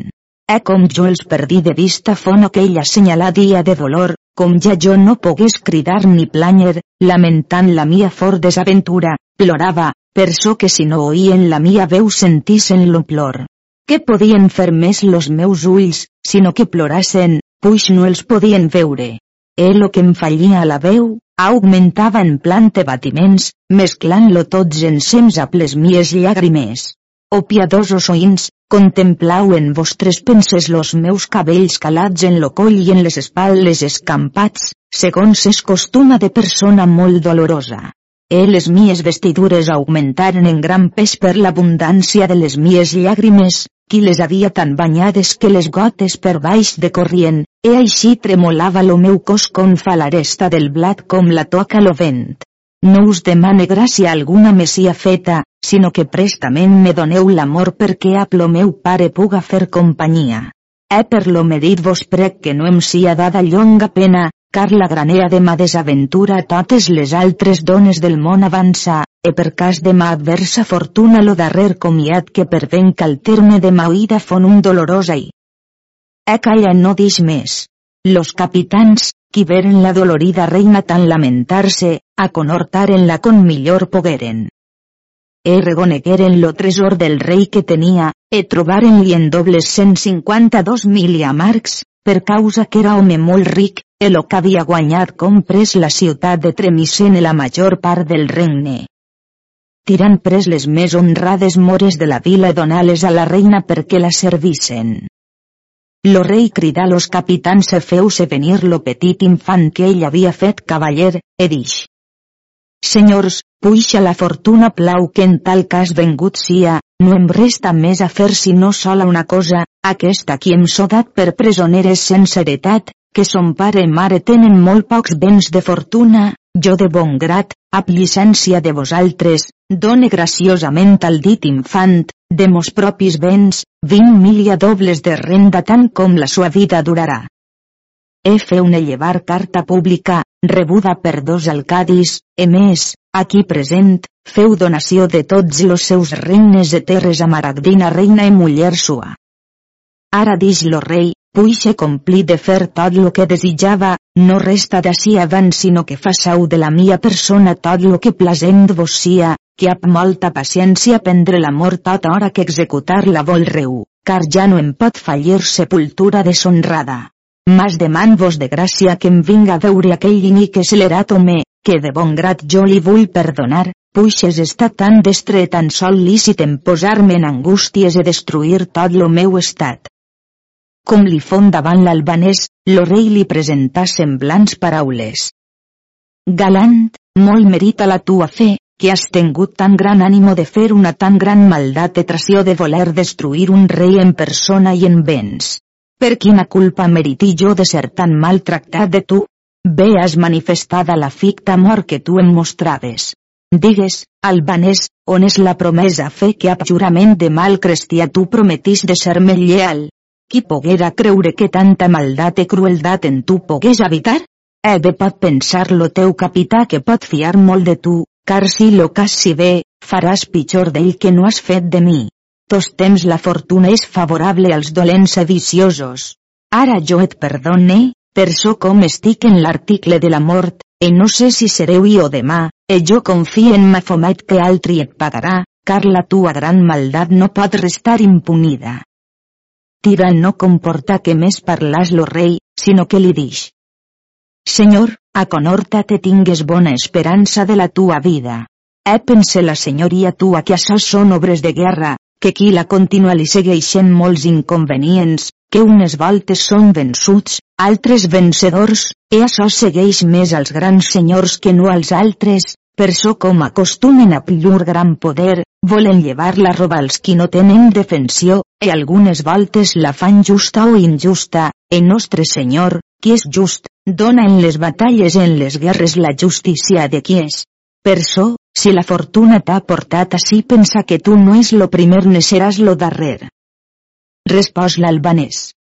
Eh com jo els perdí de vista fon aquella assenyalar dia de dolor, com ja jo no pogués cridar ni planyer, lamentant la mia fort desaventura, plorava, per so que si no oïen la mia veu sentissen lo plor. Què podien fer més los meus ulls, sinó que plorassen, puix no els podien veure. El que em fallia a la veu, augmentava en plante batiments, mesclant-lo tots ensems a les mies llàgrimes. O piadosos oïns, contemplau en vostres penses los meus cabells calats en lo coll i en les espatles escampats, segons es costuma de persona molt dolorosa. E les mies vestidures augmentaren en gran pes per l'abundància de les mies llàgrimes, qui les havia tan banyades que les gotes per baix de corrient, e així tremolava lo meu cos com fa l'aresta del blat com la toca lo vent. No us demane gràcia alguna messia feta, sinó que prestament me doneu l'amor perquè a lo meu pare puga fer companyia. E per lo medit vos prec que no em sia dada llonga pena, car la granea de ma desaventura totes les altres dones del món avança, e per cas de ma adversa fortuna lo darrer comiat que pervenc al terme de ma oïda fon un dolorosa i. E calla no dix més. Los capitans, qui veren la dolorida reina tan lamentar-se, a conortaren-la con millor pogueren. E reconegueren lo tresor del rei que tenia, e trobaren-li en dobles 152 mil marcs, per causa que era home molt ric, el que havia guanyat com pres la ciutat de Tremisen i la major part del regne tirant pres les més honrades mores de la vila i donar-les a la reina perquè la servissen. Lo rei cridà los capitans a feu-se venir lo petit infant que ell havia fet cavaller, e dix. Senyors, puixa la fortuna plau que en tal cas vengut sia, no em resta més a fer sinó sola una cosa, aquesta qui em sodat per presoneres sense heretat, que son pare i mare tenen molt pocs béns de fortuna, jo de bon grat, ab llicència de vosaltres, done graciosament al dit infant, de mos propis béns, vint milia dobles de renda tant com la sua vida durarà. Fe una llevar carta pública, rebuda per dos alcadis, e més, aquí present, feu donació de tots los seus regnes de terres a Maragdina reina i muller sua. Ara dix lo rei, puixe complir de fer tot lo que desitjava, no resta d'ací abans sinó que façau de la mia persona tot lo que plasent vos sia, que ap molta paciència prendre l'amor tot hora que executar la vol reu, car ja no em pot fallir sepultura deshonrada. Mas deman vos de gràcia que em vinga a veure aquell inic accelerat home, que de bon grat jo li vull perdonar, puixes està tan destre tan sol lícit en posar-me en angústies i destruir tot lo meu estat com li fon davant l'albanès, lo rei li presentà semblants paraules. Galant, molt merita la tua fe, que has tingut tan gran ànimo de fer una tan gran maldat de tració de voler destruir un rei en persona i en béns. Per quina culpa meriti jo de ser tan maltractat de tu? Bé has manifestada la ficta amor que tu em mostraves. Digues, albanès, on és la promesa fe que a jurament de mal cristià tu prometis de ser-me lleal? Qui poguera creure que tanta maldat i crueldat en tu pogués habitar? He de pot pensar lo teu capità que pot fiar molt de tu, car si lo cas si bé, faràs pitjor d'ell que no has fet de mi. Tos temps la fortuna és favorable als dolents sediciosos. Ara jo et perdone, per so com estic en l'article de la mort, e no sé si sereu i o demà, e jo confio en Mafomet que altri et pagarà, car la tua gran maldat no pot restar impunida. Tira no comporta que més parlàs lo rei, sinó que li dix. Senyor, a Conorta te tingues bona esperança de la tua vida. He pense la senyoria tua que això són obres de guerra, que qui la continua li segueixen molts inconvenients, que unes voltes són vençuts, altres vencedors, i això segueix més als grans senyors que no als altres, per so com acostumen a pillur gran poder, volen llevar la roba als qui no tenen defensió, i algunes voltes la fan justa o injusta, e nostre Senyor, qui és just, dona en les batalles en les guerres la justícia de qui és. Per so, si la fortuna t'ha portat així pensa que tu no és lo primer ne seràs lo darrer. Respòs l'albanès.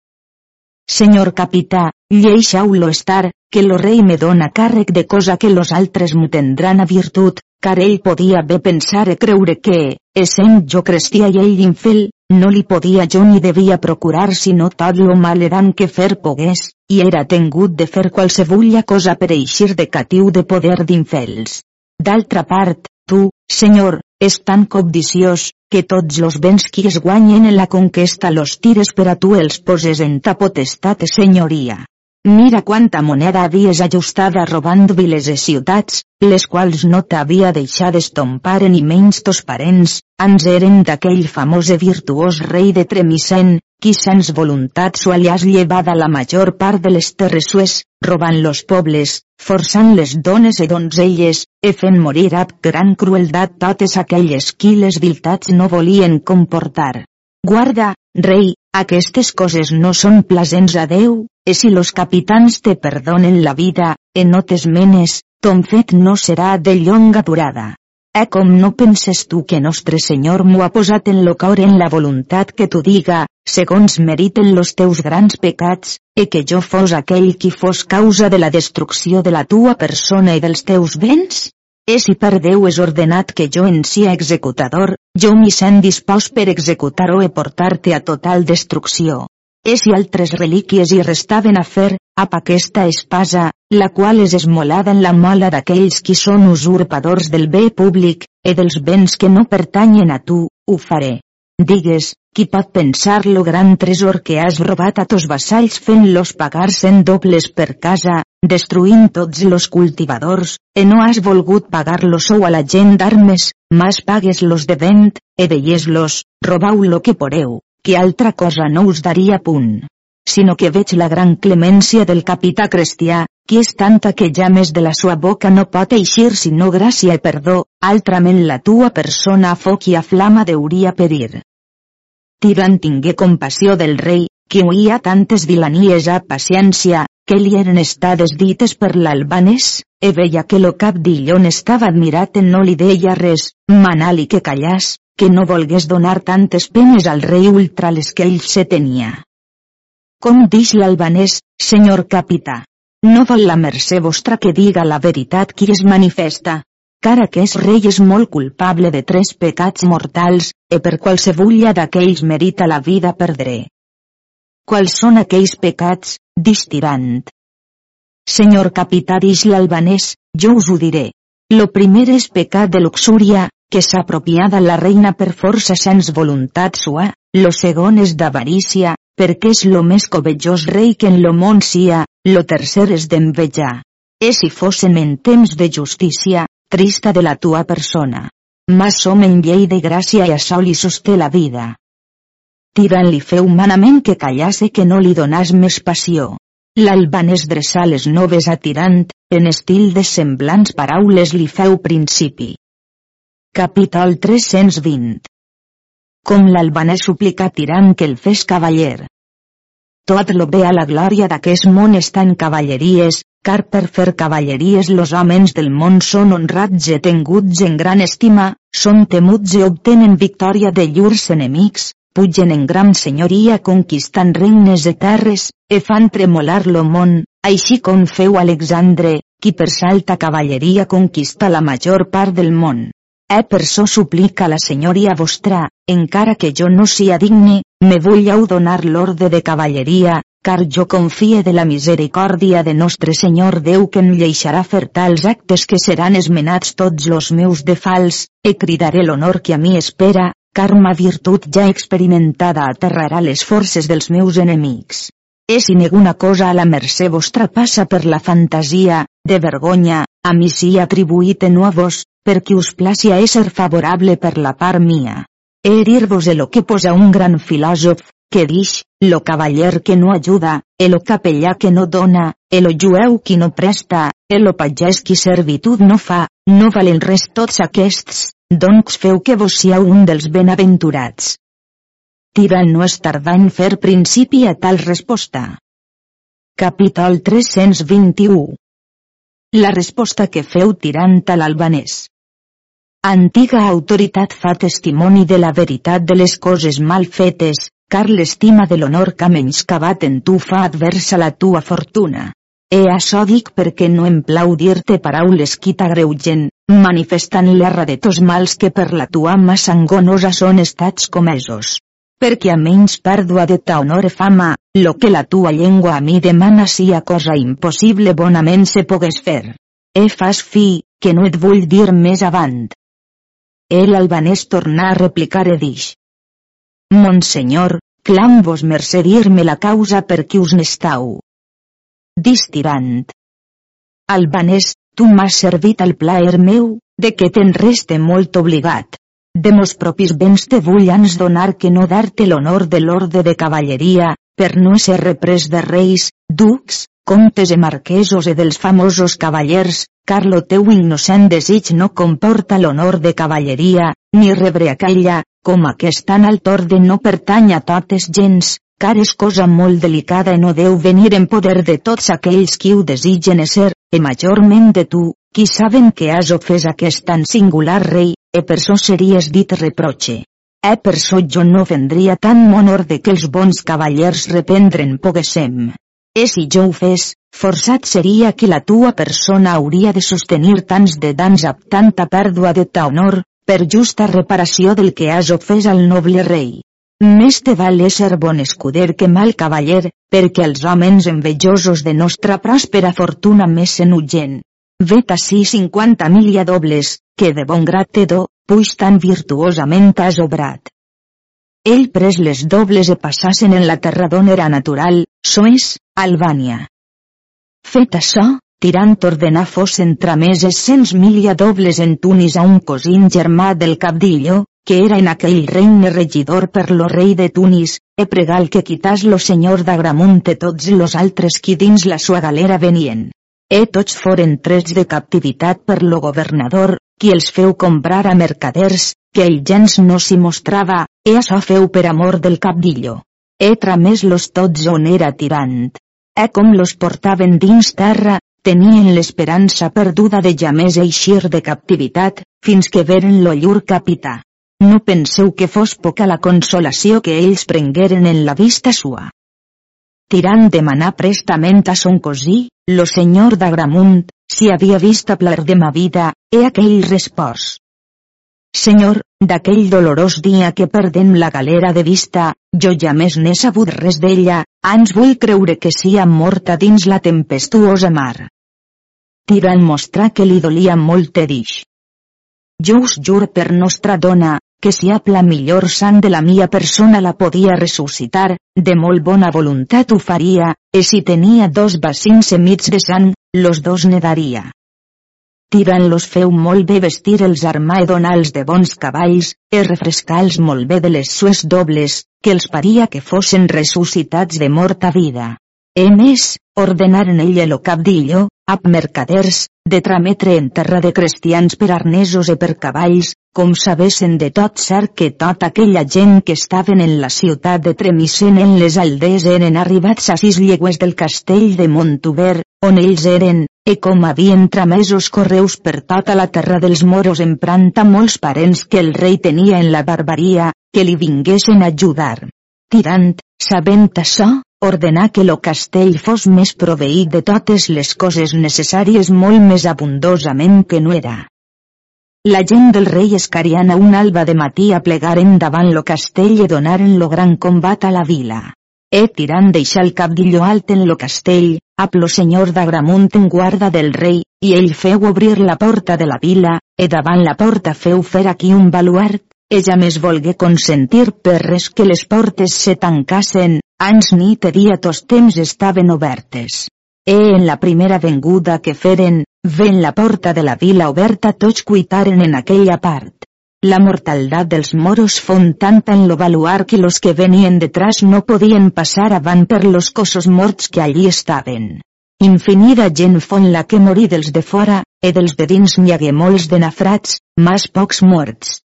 Senyor capità, lleixau-lo estar, que lo rei me dona càrrec de cosa que los altres m'ho tendran a virtut, car ell podia bé pensar e creure que, essent jo cristià i ell infel, no li podia jo ni devia procurar sinó tot lo maledant que fer pogués, i era tengut de fer qualsevulla cosa per eixir de catiu de poder d'infels. D'altra part, tu, senyor, és tan cobdiciós, que tots los béns qui es guanyen en la conquesta los tires per a tu els poses en ta potestat senyoria. Mira quanta moneda havies ajustada robant viles i ciutats, les quals no t'havia deixat estompar ni menys tos parents, ans eren d'aquell famós i virtuós rei de Tremisen, qui sens voluntat su has llevada la major part de les terres sues, robant los pobles, forçant les dones i donzelles, e fent morir ab gran crueldat totes aquelles qui les viltats no volien comportar. Guarda, rei, aquestes coses no són plasents a Déu, e si los capitans te perdonen la vida, e no t'esmenes, ton fet no serà de llonga durada. E com no penses tu que nostre Senyor m'ho ha posat en lo cor en la voluntat que tu diga, segons meriten los teus grans pecats, e que jo fos aquell qui fos causa de la destrucció de la tua persona i dels teus béns? E si per Déu és ordenat que jo en sia executador, jo m'hi sent dispost per executar-ho e portar-te a total destrucció és i altres relíquies hi restaven a fer, ap aquesta espasa, la qual és esmolada en la mola d'aquells qui són usurpadors del bé públic, e dels béns que no pertanyen a tu, ho faré. Digues, qui pot pensar lo gran tresor que has robat a tos vassalls fent-los pagar cent dobles per casa, destruint tots los cultivadors, e no has volgut pagar lo sou a la gent d'armes, mas pagues los de vent, e veies-los, robau lo que poreu que altra cosa no us daria punt. Sinó que veig la gran clemència del capità cristià, qui és tanta que ja més de la sua boca no pot eixir sinó gràcia i perdó, altrament la tua persona a foc i a flama deuria perir. Tirant tingué compassió del rei, que oïa tantes vilanies a paciència, que li eren estades dites per l'albanès, e veia que lo cap d'illon estava admirat en no li deia res, manali que callàs, que no volgués donar tantes penes al rei ultra les que ell se tenia. Com dix l'albanès, senyor capità? No vol la mercè vostra que diga la veritat qui es manifesta, car aquest rei és molt culpable de tres pecats mortals, e per qualsevulla d'aquells merita la vida perdré. Quals són aquells pecats, distirant? Senyor capità dix l'albanès, jo us ho diré. Lo primer és pecat de luxúria, que s'apropiada la reina per força sens voluntat sua, lo segon és d'avarícia, perquè és lo més covejós rei que en lo món sia, lo tercer és d'envejar. E si fossin en temps de justícia, trista de la tua persona. Mas som en llei de gràcia i això li sosté la vida. Tirant-li feu humanament que callase que no li donàs més passió. L'albanès dreçà les noves a tirant, en estil de semblants paraules li feu principi. Capítol 320 Com l'albanès suplica tirant que el fes cavaller. Tot lo bé a la glòria d'aquest món està en cavalleries, car per fer cavalleries los homes del món són honrats i tenguts en gran estima, són temuts i obtenen victòria de llurs enemics, pugen en gran senyoria conquistant regnes de terres, e fan tremolar lo món, així com feu Alexandre, qui per salta cavalleria conquista la major part del món. E per so suplica la senyoria vostra, encara que jo no sia digne, me vulleu donar l'orde de cavalleria, car jo confie de la misericòrdia de nostre Senyor Déu que en lleixarà fer tals actes que seran esmenats tots los meus de fals, e cridaré l'honor que a mi espera, car ma virtut ja experimentada aterrarà les forces dels meus enemics. És si ninguna cosa a la mercè vostra passa per la fantasia, de vergonya, a mi sí atribuït en a vos, perquè us placi a ésser favorable per la part mia. He dir-vos el que posa un gran filòsof, que dix, lo cavaller que no ajuda, el capellà que no dona, el jueu qui no presta, el pagès qui servitud no fa, no valen res tots aquests, doncs feu que vos siau un dels benaventurats. Tirant no és tardar en fer principi a tal resposta. Capítol 321 La resposta que feu tirant a l'albanès. Antiga autoritat fa testimoni de la veritat de les coses mal fetes, car l'estima de l'honor que menyscabat en tu fa adversa la tua fortuna. E això dic perquè no em plau dir-te paraules qui t'agreugen, manifestant l'erra de tos mals que per la tua mà sangonosa són estats comesos. Perquè a menys pèrdua de ta honor e fama, lo que la tua llengua a mi demana sia cosa impossible bonament se pogués fer. E fas fi, que no et vull dir més avant. El albanès tornà a replicar e dix. Monsenyor, clam vos mercè dir-me la causa per qui us n'estau. Distirant. Albanès, tu m'has servit al plaer meu, de que te'n reste molt obligat. De mos propis béns te vull ans donar que no dar-te l'honor de l'orde de cavalleria, per no ser reprès de reis, ducs, comtes e marquesos e dels famosos cavallers, car lo teu innocent desig no comporta l'honor de cavalleria, ni rebre aquella, com aquest tan alt orde no pertany a totes gens, car és cosa molt delicada i no deu venir en poder de tots aquells qui ho desitgen ser, e majorment de tu, qui saben que has ofès aquest tan singular rei, e per so series dit reproche. E per so jo no vendria tan honor de que els bons cavallers reprendre'n poguessem. E si jo ho fes, forçat seria que la tua persona hauria de sostenir tants de dans amb tanta pèrdua de ta honor, per justa reparació del que has ofès al noble rei. Més te val ésser bon escuder que mal cavaller, perquè els homes envejosos de nostra pròspera fortuna més s'enugen. Vet ací cinquanta mil dobles, que de bon grat te do, puix tan virtuosament has obrat. Ell pres les dobles e passassen en la terra d'on era natural, Soes, Albània. Fet això, tirant ordenar fossin trameses cents mil dobles en Tunis a un cosín germà del Cabdillo, que era en aquell regne regidor per lo rei de Tunis, e pregal que quitas lo senyor d'Agramunt tots los altres qui dins la sua galera venien. E tots foren trets de captivitat per lo governador, qui els feu comprar a mercaders, que ell gens no s'hi mostrava, e això feu per amor del Cabdillo. E tramés los tots on era tirant. E com los portaven dins terra, tenien l'esperança perduda de jamés eixir de captivitat, fins que veren lo llur capità. No penseu que fos poca la consolació que ells prengueren en la vista sua. Tirant demanar prestament a son cosí, lo senyor d'Agramunt, si havia vist a plar de ma vida, he aquell respòs. Senyor, d'aquell dolorós dia que perdem la galera de vista, jo ja més n'he sabut res d'ella, ans vull creure que sia morta dins la tempestuosa mar. Tirant mostrar que li dolia molt dix. Jo us jur per nostra dona, que si la millor sant de la mia persona la podia ressuscitar, de molt bona voluntat ho faria, e si tenia dos bacins emits de sang, los dos ne daria. Tirant-los feu molt bé vestir els armaedonals de bons cavalls, e refrescar-los molt bé de les sues dobles, que els paria que fossin ressuscitats de mort a vida. E més, ordenaren ell lo capdillo, ap mercaders, de trametre en terra de cristians per arnesos e per cavalls, com sabessin de tot cert que tota aquella gent que estaven en la ciutat de Tremisen en les aldees eren arribats a sis llegües del castell de Montuber, on ells eren, e com havien tramesos correus per tota la terra dels moros emprant a molts parents que el rei tenia en la barbaria, que li vinguessin a ajudar. Tirant, sabent això, ordenà que lo castell fos més proveït de totes les coses necessàries molt més abundosament que no era. La gent del rei escariana un alba de matí a plegaren davant lo castell i donaren lo gran combat a la vila. E tirant deixar el cabdillo alt en lo castell, ap lo senyor d'Agramunt en guarda del rei, i ell feu obrir la porta de la vila, e davant la porta feu fer aquí un baluart, e ja més volgué consentir per res que les portes se tancassen, ans nit e dia tos temps estaven obertes. E en la primera venguda que feren, ven la porta de la vila oberta tots cuitaren en aquella part. La mortaldat dels moros fon tanta en lo baluar que los que venien detrás no podien passar avant per los cossos morts que allí estaven. Infinida gent fon la que morí dels de fora, e dels de dins n'hi hagué molts de nafrats, mas pocs morts.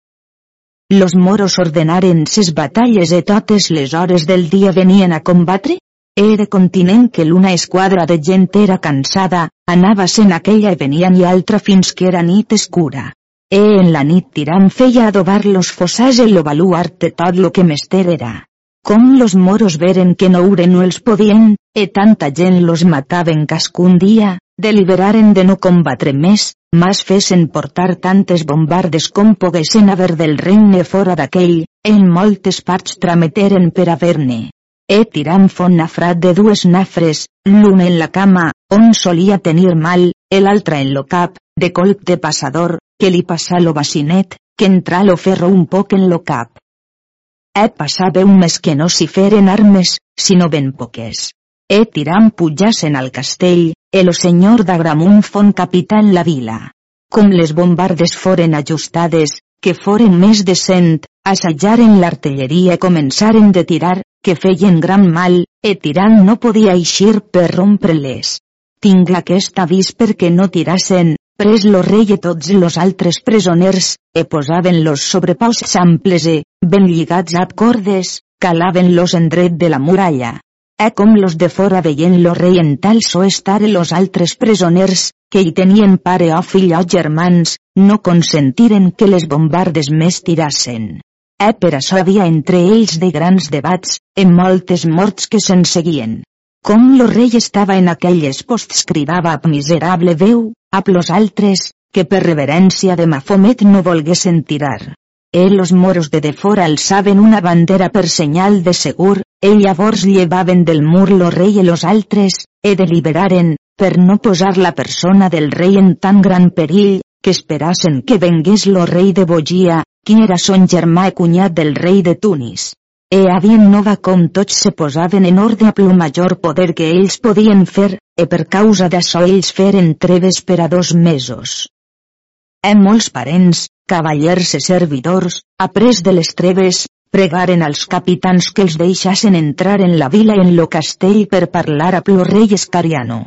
Los moros ordenaren ses batalles e totes les hores del dia venien a combatre? Era continent que l'una esquadra de gent era cansada, anava sent aquella i venien i altra fins que era nit escura. E en la nit tirant feia adobar los fossars el lo baluart de tot lo que mester era. Com los moros veren que no ure no els podien, e tanta gent los mataven cascun dia, deliberaren de no combatre més, mas fesen portar tantes bombardes com poguessin haver del regne fora d'aquell, en moltes parts trameteren per haver-ne. E tirant fon nafrat de dues nafres, l'un en la cama, on solia tenir mal, l'altra en lo cap, de colp de passador, que li passa lo bacinet, que entra lo ferro un poc en lo cap. E passava un mes que no s'hi feren armes, sinó ben poques. E tirant pujassen al castell, e lo senyor d'Agramunt fon capità en la vila. Com les bombardes foren ajustades, que foren més de cent, assajaren l'artilleria i començaren de tirar, que feien gran mal, e tirant no podia eixir per rompre-les. Tinc aquest avís perquè no tirassen, Pres lo rei i tots los altres presoners, e posaven-los sobre paus amples e, ben lligats a cordes, calaven-los en dret de la muralla. E com los de fora veient lo rei en tal so estar los altres presoners, que hi tenien pare o fill o germans, no consentiren que les bombardes més tirassen. E per això havia entre ells de grans debats, en moltes morts que se'n seguien. Com lo rei estava en aquelles posts cridava a miserable veu, a los altres, que per reverència de Mafomet no volguessin tirar. E los moros de defora alçaven una bandera per senyal de segur, e llavors llevaven del mur lo rei los altres, e deliberaren, per no posar la persona del rei en tan gran perill, que esperassen que vengués lo rei de Bogia, qui era son germà del rei de Tunis e havien nova com tots se posaven en ordre a lo major poder que ells podien fer, e per causa d'això ells feren treves per a dos mesos. E molts parents, cavallers e servidors, après de les treves, pregaren als capitans que els deixassen entrar en la vila en lo castell per parlar a plo rei Escariano.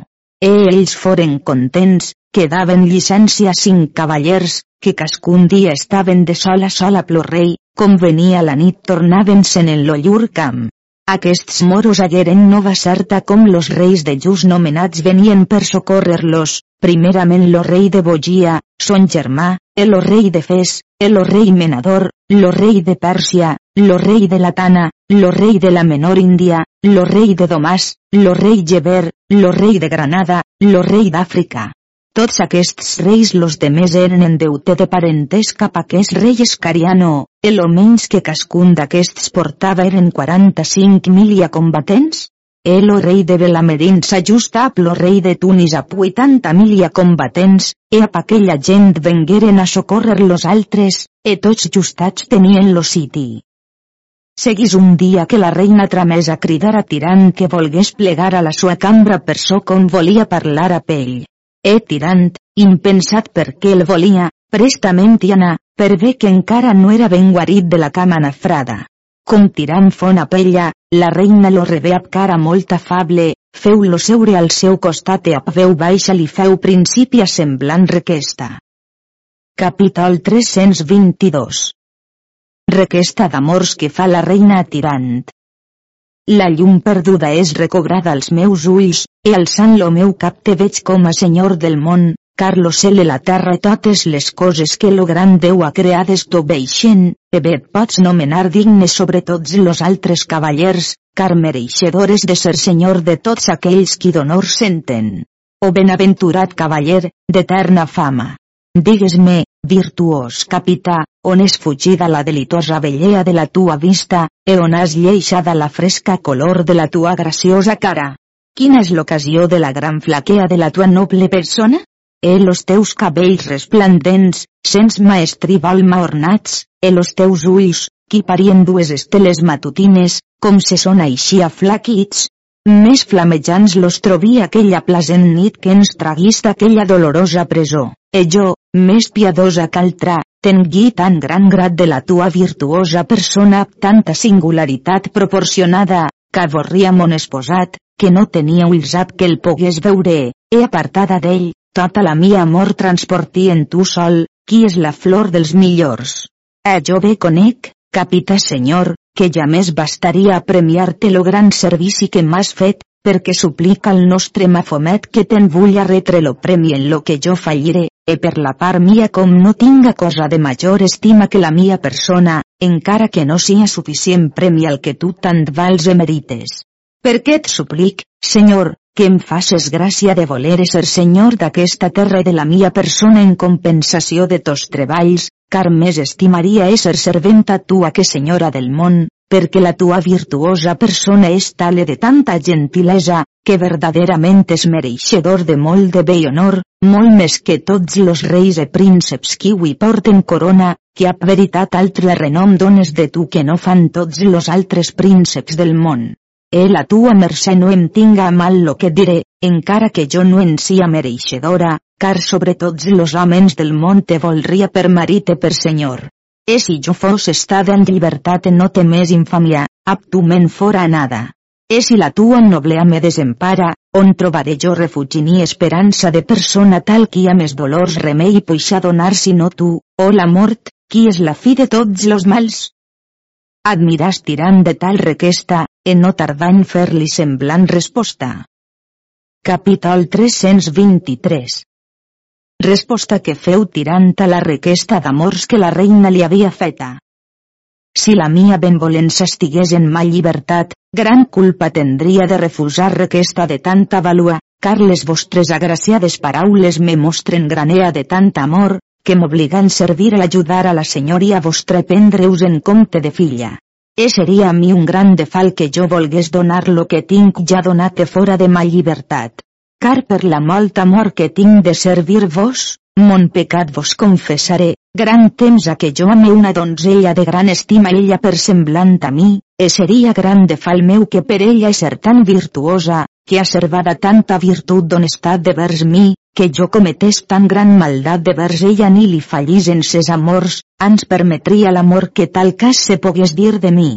E ells foren contents, que daven llicència a cinc cavallers, que cascun dia estaven de sol a sol a plo rei, com venia la nit tornaven-se'n en lo llur camp. Aquests moros hagueren nova certa com los reis de Jus nomenats venien per socórrer-los, primerament lo rei de Bogia, son germà, el rei de Fes, el lo rei Menador, lo rei de Pèrsia, lo rei de Latana, lo rei de la menor Índia, lo rei de Domàs, lo rei Geber, lo rei de Granada, lo rei d'Àfrica. Tots aquests reis los demés eren en deute de parentes cap a aquest rei escariano, el menys que cascun d'aquests portava eren 45 milia combatents? El rei de Belamerin s'ajusta a lo rei de Tunis a 80 milia combatents, e a aquella gent vengueren a socórrer los altres, e tots justats tenien lo siti. Seguís un dia que la reina tramés a cridar a Tirant que volgués plegar a la sua cambra per so com volia parlar a pell. E tirant, impensat perquè el volia, prestament i anar, per bé que encara no era ben guarit de la cama nafrada. Com tirant fona pella, la reina lo rebé amb cara molt afable, feu-lo seure al seu costat i a veu baixa li feu principi a semblant requesta. Capítol 322 Requesta d'amors que fa la reina a tirant. La llum perduda és recobrada als meus ulls, e alçant lo meu cap te veig com a senyor del món, car lo cel i la terra i totes les coses que lo gran Déu ha creades t'obeixen, e bé pots nomenar digne sobre tots los altres cavallers, car mereixedores de ser senyor de tots aquells qui d'honor senten. O benaventurat cavaller, d'eterna fama. Digues-me, virtuós capità, on és fugida la delitosa bellea de la tua vista, e on has lleixada la fresca color de la tua graciosa cara. Quina és l'ocasió de la gran flaquea de la tua noble persona? E los teus cabells resplendents, sens maestribol ornats, e los teus ulls, qui parien dues esteles matutines, com se són així flaquits, més flamejants los trobí aquella plasent nit que ens traguís d'aquella dolorosa presó, e jo, més piadosa que altra, tengui tan gran grat de la tua virtuosa persona amb tanta singularitat proporcionada, que avorria mon esposat, que no tenia ulls ab que el pogués veure, he apartada d'ell, tota la mia amor transporti en tu sol, qui és la flor dels millors. Eh jo bé conec, capità senyor, que ja més bastaria a premiar-te lo gran servici que m'has fet, perquè suplica al nostre mafomet que te'n vull retre lo premi en lo que jo falliré, e per la part mia com no tinga cosa de major estima que la mia persona, encara que no sia suficient premi al que tu tant vals e merites. Per què et suplic, senyor, que em faces gràcia de voler ser senyor d'aquesta terra i de la mia persona en compensació de tos treballs, car més estimaria ésser serventa tua que senyora del món, perquè la tua virtuosa persona és tale de tanta gentilesa, que verdaderament és mereixedor de molt de bé i honor, molt més que tots los reis e prínceps qui hui porten corona, que a veritat altre renom dones de tu que no fan tots los altres prínceps del món. E la tua mercè no em tinga mal lo que diré, encara que jo no en sia mereixedora, car sobre tots los homes del món te volria per marit e per senyor. E si jo fos estada en llibertat no temés infamia, aptument fora nada. E si la tua noblea me desempara, on trobaré jo refugi ni esperança de persona tal qui a més dolors remei puixa donar no tu, o la mort, qui és la fi de tots los mals? Admiràs tirant de tal requesta, e no tardant fer-li semblant resposta. Capítol 323 Resposta que feu tirant a la requesta d'amors que la reina li havia feta. Si la mia benvolença estigués en ma llibertat, gran culpa tendria de refusar requesta de tanta valua, car les vostres agraciades paraules me mostren granea de tant amor, que m'obliguen servir a l'ajudar a la senyoria vostra prendre-us en compte de filla. E seria a mi un gran defal que jo volgués donar lo que tinc ja donat fora de ma llibertat car per la molt amor que tinc de servir-vos, mon pecat vos confessaré, gran temps a que jo ame una donzella de gran estima ella per semblant a mi, e seria gran de fal meu que per ella ser tan virtuosa, que ha servada tanta virtut d'honestat de vers mi, que jo cometés tan gran maldat de vers ella ni li fallís en ses amors, ans permetria l'amor que tal cas se pogués dir de mi.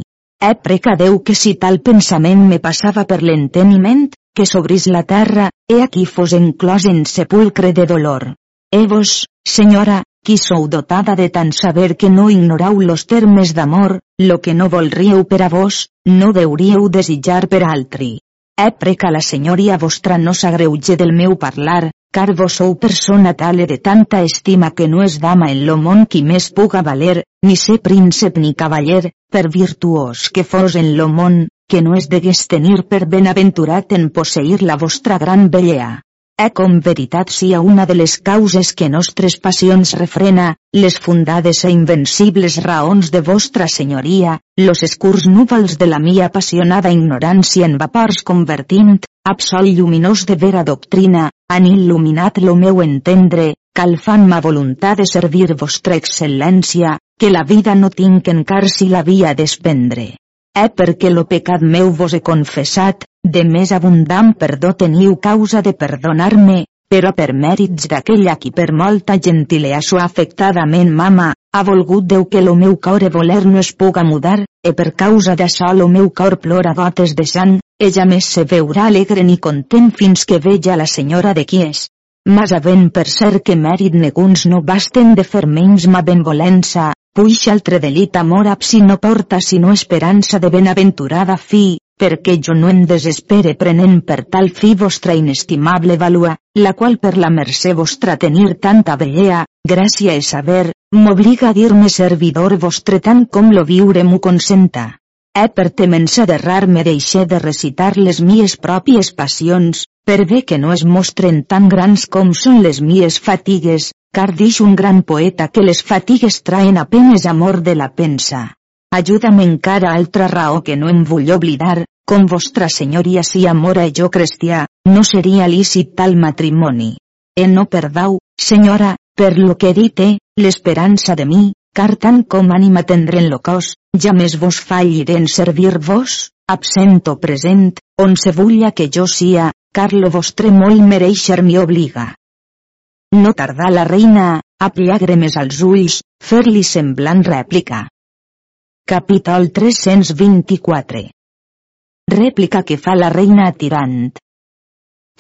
He precadeu que si tal pensament me passava per l'enteniment, que sobrís la terra, he aquí fos enclòs en sepulcre de dolor. E vos, senyora, qui sou dotada de tant saber que no ignorau los termes d'amor, lo que no volríeu per a vos, no deuríeu desitjar per altri. He preca la senyoria vostra no s'agreuge del meu parlar, car vos sou persona tale de tanta estima que no és dama en lo món qui més puga valer, ni ser príncep ni cavaller, per virtuós que fos en lo món, que no es degués tenir per benaventurat en posseir la vostra gran bellea. E com veritat sia una de les causes que nostres passions refrena, les fundades e invencibles raons de vostra senyoria, los escurs núvols de la mia apassionada ignorància en vapors convertint, absol lluminós de vera doctrina, han il·luminat lo meu entendre, calfant ma voluntat de servir vostra excel·lència, que la vida no tinc encar si la via d'espendre. Eh perquè lo pecat meu vos he confessat, de més abundant perdó teniu causa de perdonar-me, però per mèrits d'aquella qui per molta gentilea so afectadament mama, ha volgut Déu que lo meu cor e voler no es puga mudar, e per causa d'això lo meu cor plora gotes de sang, ella més se veurà alegre ni content fins que veja la senyora de qui és. Mas havent per ser que mèrit neguns no basten de fer menys ma benvolença, Puix altre delit amor ab si no porta sinó esperança de benaventurada fi, perquè jo no em desespere prenent per tal fi vostra inestimable valua, la qual per la mercè vostra tenir tanta bellea, gràcia e saber, m'obliga a dir-me servidor vostre tant com lo viure m'ho consenta. He per temença d'errar-me deixé de recitar les mies pròpies passions, per bé que no es mostren tan grans com són les mies fatigues, car dix un gran poeta que les fatigues traen apenes amor de la pensa. Ajuda'm encara altra raó que no em vull oblidar, com vostra senyoria si amora jo cristià, no seria lícit tal matrimoni. E no perdau, senyora, per lo que dite, l'esperança de mi, car tant com ànima tendré en lo cos, ja més vos falliré en servir-vos, absent o present, on se vulla que jo sia, car lo vostre molt mereixer mi obliga. No tardà la reina, a llàgrimes als ulls, fer-li semblant rèplica. Capítol 324 Rèplica que fa la reina atirant.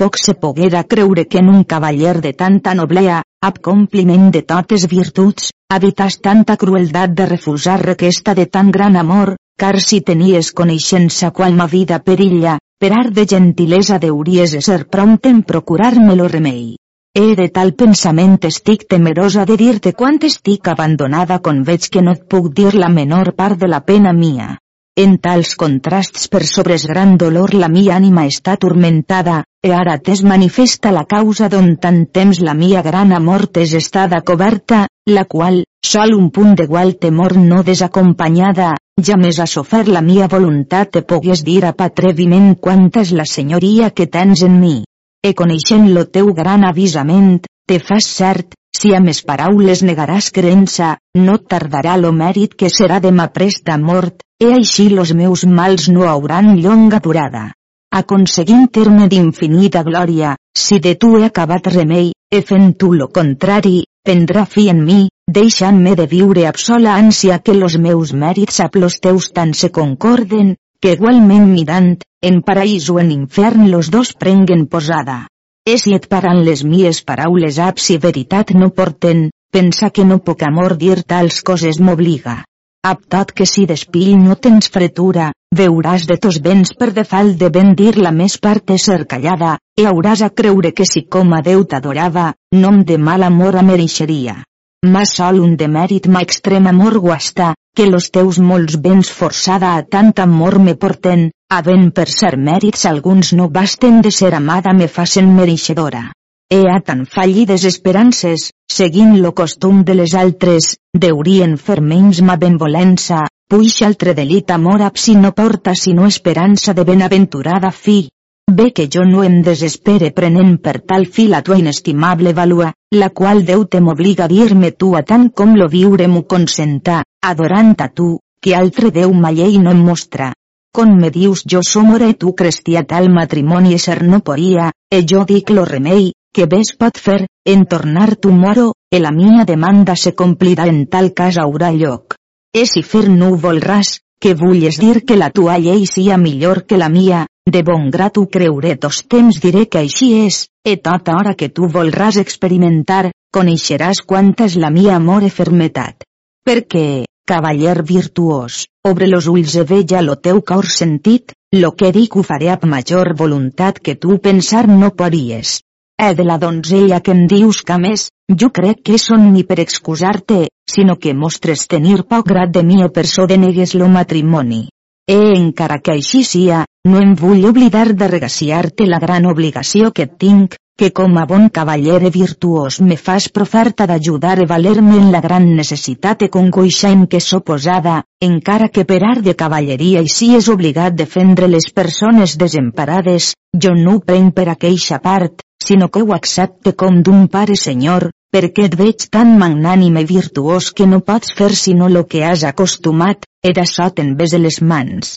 Poc se poguera creure que en un cavaller de tanta noblea, ab compliment de totes virtuts, habitas tanta crueldat de refusar requesta de tan gran amor, car si tenies coneixença qual ma vida perilla, per art de gentilesa deuries ser prompt en procurar-me lo remei. He de tal pensament estic temerosa de dir-te quant estic abandonada quan veig que no et puc dir la menor part de la pena mia. En tals contrasts per sobres gran dolor la mia ànima està turmentada, e ara t'es manifesta la causa d'on tant temps la mia gran amor t'es estada coberta, la qual, sol un punt d'igual temor no desacompanyada, ja més a sofer la mia voluntat te pogués dir a patreviment quanta és la senyoria que tens en mi. E coneixent lo teu gran avisament, te fas cert, si a mes paraules negaràs creença, no tardarà lo mèrit que serà demà presta mort, e així los meus mals no hauran llonga durada. Aconseguint terme d'infinita glòria, si de tu he acabat remei, e fent tu lo contrari, prendrà fi en mi, deixant-me de viure amb sola ànsia que los meus mèrits amb los teus tant se concorden, que igualment mirant, en paraís o en infern los dos prenguen posada. E si et paran les mies paraules ab si veritat no porten, pensa que no poc amor dir tals coses m'obliga. Aptat que si despill no tens fretura, veuràs de tos béns per defalt de ben dir la més part ser callada, e hauràs a creure que si com a Déu t'adorava, nom de mal amor a mereixeria. Ma sol un demèrit ma extrem amor guasta, que los teus molts béns forçada a tant amor me porten, havent per ser mèrits alguns no basten de ser amada me facen mereixedora. E a tan fallides esperances, seguint lo costum de les altres, deurien fer menys ma benvolença, puix altre delit amor ab si no porta sinó esperança de benaventurada fi. Ve que jo no em desespere prenent per tal fi la tua inestimable valua, la qual Déu te m'obliga a dir-me tu a tant com lo viure m'ho consenta, adorant a tu, que altre Déu ma llei no em mostra. Con me dius jo som ora tu cristià tal matrimoni ser no poria, e jo dic lo remei, que ves pot fer, en tornar tu moro, e la mia demanda se complirà en tal cas haurà lloc. E si fer ho volràs, que vulles dir que la tua llei sia millor que la mia, de bon grat ho creuré tos temps diré que així és, e tota hora que tu volràs experimentar, coneixeràs quanta és la mia amor e fermetat. Perquè, cavaller virtuós, obre los ulls e veja lo teu cor sentit, lo que dic ho faré amb major voluntat que tu pensar no podies. Eh de la donzella que em dius que més, jo crec que són ni per excusar-te, sinó que mostres tenir poc grat de mi o per so denegues lo matrimoni. E encara que així sia, no em vull oblidar de regaciar-te la gran obligació que tinc, que com a bon cavaller virtuós me fas proferta d'ajudar e valer-me en la gran necessitat e congoixa en què so posada, encara que per art de cavalleria i si és obligat defendre les persones desemparades, jo no ho prenc per aqueixa part, sinó que ho accepte com d'un pare senyor, perquè et veig tan magnànim i virtuós que no pots fer sinó lo que has acostumat, e d'això te'n ves les mans.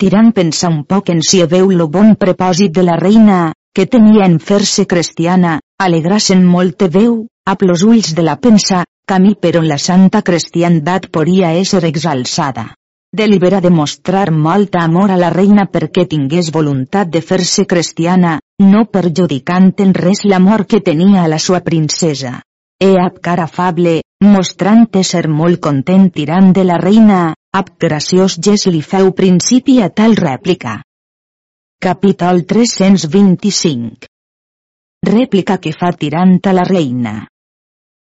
Tirant pensar un poc en si veu lo bon propòsit de la reina, que tenia en fer-se cristiana, alegrasen molt te veu, a plos ulls de la pensa, camí per on la santa cristiandat podia ésser exalçada delibera de mostrar molta amor a la reina perquè tingués voluntat de fer-se cristiana, no perjudicant en res l'amor que tenia a la sua princesa. E ab cara afable, mostrant ser molt content tirant de la reina, ab graciós gest li feu principi a tal rèplica. Capítol 325 Rèplica que fa tirant a la reina.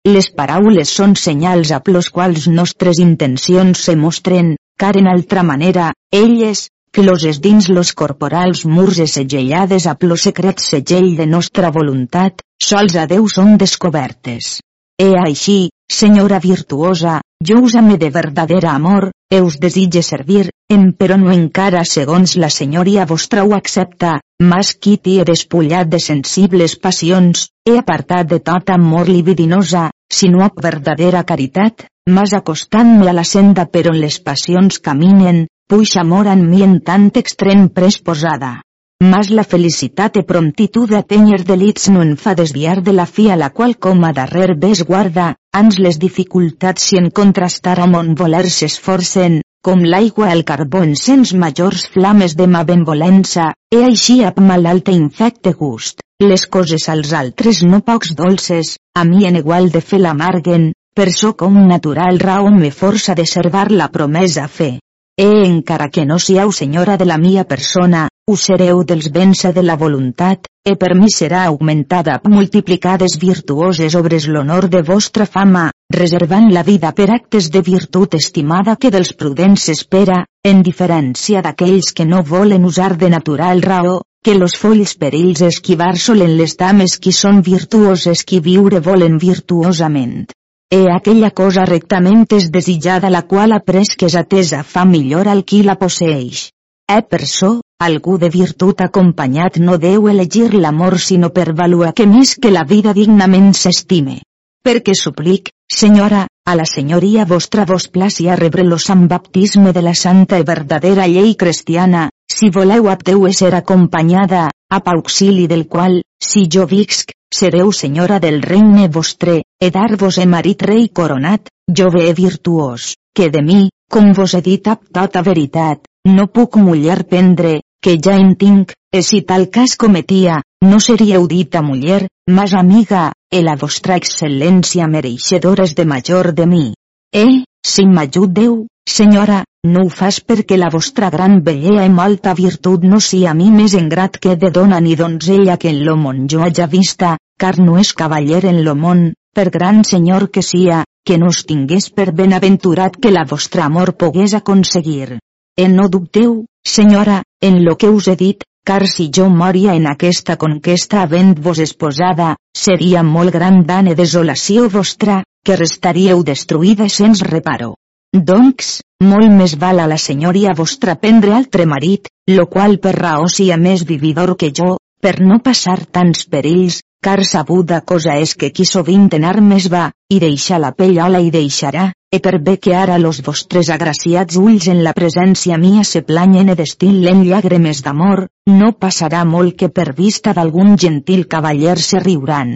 Les paraules són senyals a los quals nostres intencions se mostren, car en altra manera, elles, closes dins los corporals murs e segellades a plo secret segell de nostra voluntat, sols a Déu són descobertes. E així, senyora virtuosa, jo us ame de verdadera amor, e us desitge servir, em però no encara segons la senyoria vostra ho accepta, mas quiti he despullat de sensibles passions, he apartat de tot amor libidinosa, sinó verdadera caritat, mas acostant-me a la senda per on les passions caminen, puix amor en mi en tant extrem presposada. Mas la felicitat e promptitud a tenyer delits no en fa desviar de la fi a la qual com a darrer ves guarda, ans les dificultats si en contrastar o mon voler s'esforcen, com l'aigua el carbó en sens majors flames de ma benvolença, e així ap malalt e infecte gust, les coses als altres no pocs dolces, a mi en igual de fe l'amarguen, per so com natural raó me força de servar la promesa fe. E encara que no siau senyora de la mia persona, us sereu dels béns de la voluntat, e per mi serà augmentada multiplicades virtuoses obres l'honor de vostra fama, reservant la vida per actes de virtut estimada que dels prudents espera, en diferència d'aquells que no volen usar de natural raó, que los folls perills esquivar solen les dames qui són virtuoses qui viure volen virtuosament. E aquella cosa rectament és desitjada la qual après que és atesa fa millor al qui la posseix. E per so, algú de virtut acompanyat no deu elegir l'amor sinó per valuar que més que la vida dignament s'estime. Perquè suplic, senyora, a la senyoria vostra vos placi a rebre lo sant baptisme de la santa i verdadera llei cristiana, si voleu apteu ser acompanyada, a auxili del qual, si jo visc, sereu senyora del regne vostre, e dar-vos e marit rei coronat, jove virtuós, que de mi, com vos he dit ab tota veritat, no puc muller prendre, que ja en tinc, e si tal cas cometia, no seríeu dita muller, mas amiga, e la vostra excel·lència mereixedores de major de mi. Eh, si m'ajudeu, senyora, no ho fas perquè la vostra gran bellea i molta virtut no sia a mi més engrat que de dona ni donzella que en lo món jo haja vista, car no és cavaller en lo món, per gran senyor que sia, que no us tingués per benaventurat que la vostra amor pogués aconseguir. E no dubteu, senyora, en lo que us he dit, car si jo moria en aquesta conquesta havent-vos esposada, seria molt gran dan e desolació vostra, que restaríeu destruïda sens reparo. Doncs, molt més val a la senyoria vostra prendre altre marit, lo qual per raó sia més vividor que jo, per no passar tants perills, car sabuda cosa és que qui sovint en armes va, i deixa la pellola i deixarà, e per bé que ara los vostres agraciats ulls en la presència mia se planyen e destil·len llàgrimes d'amor, no passarà molt que per vista d'algun gentil cavaller se riuran.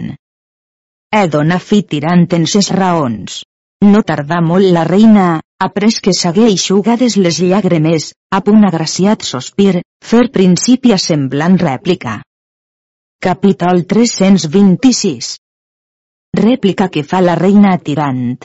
E dona fi tirant en ses raons. No tardà molt la reina, après que s'hagué eixugades les llàgrimes, a punt agraciat sospir, fer principi a semblant rèplica. Capítol 326 Rèplica que fa la reina tirant.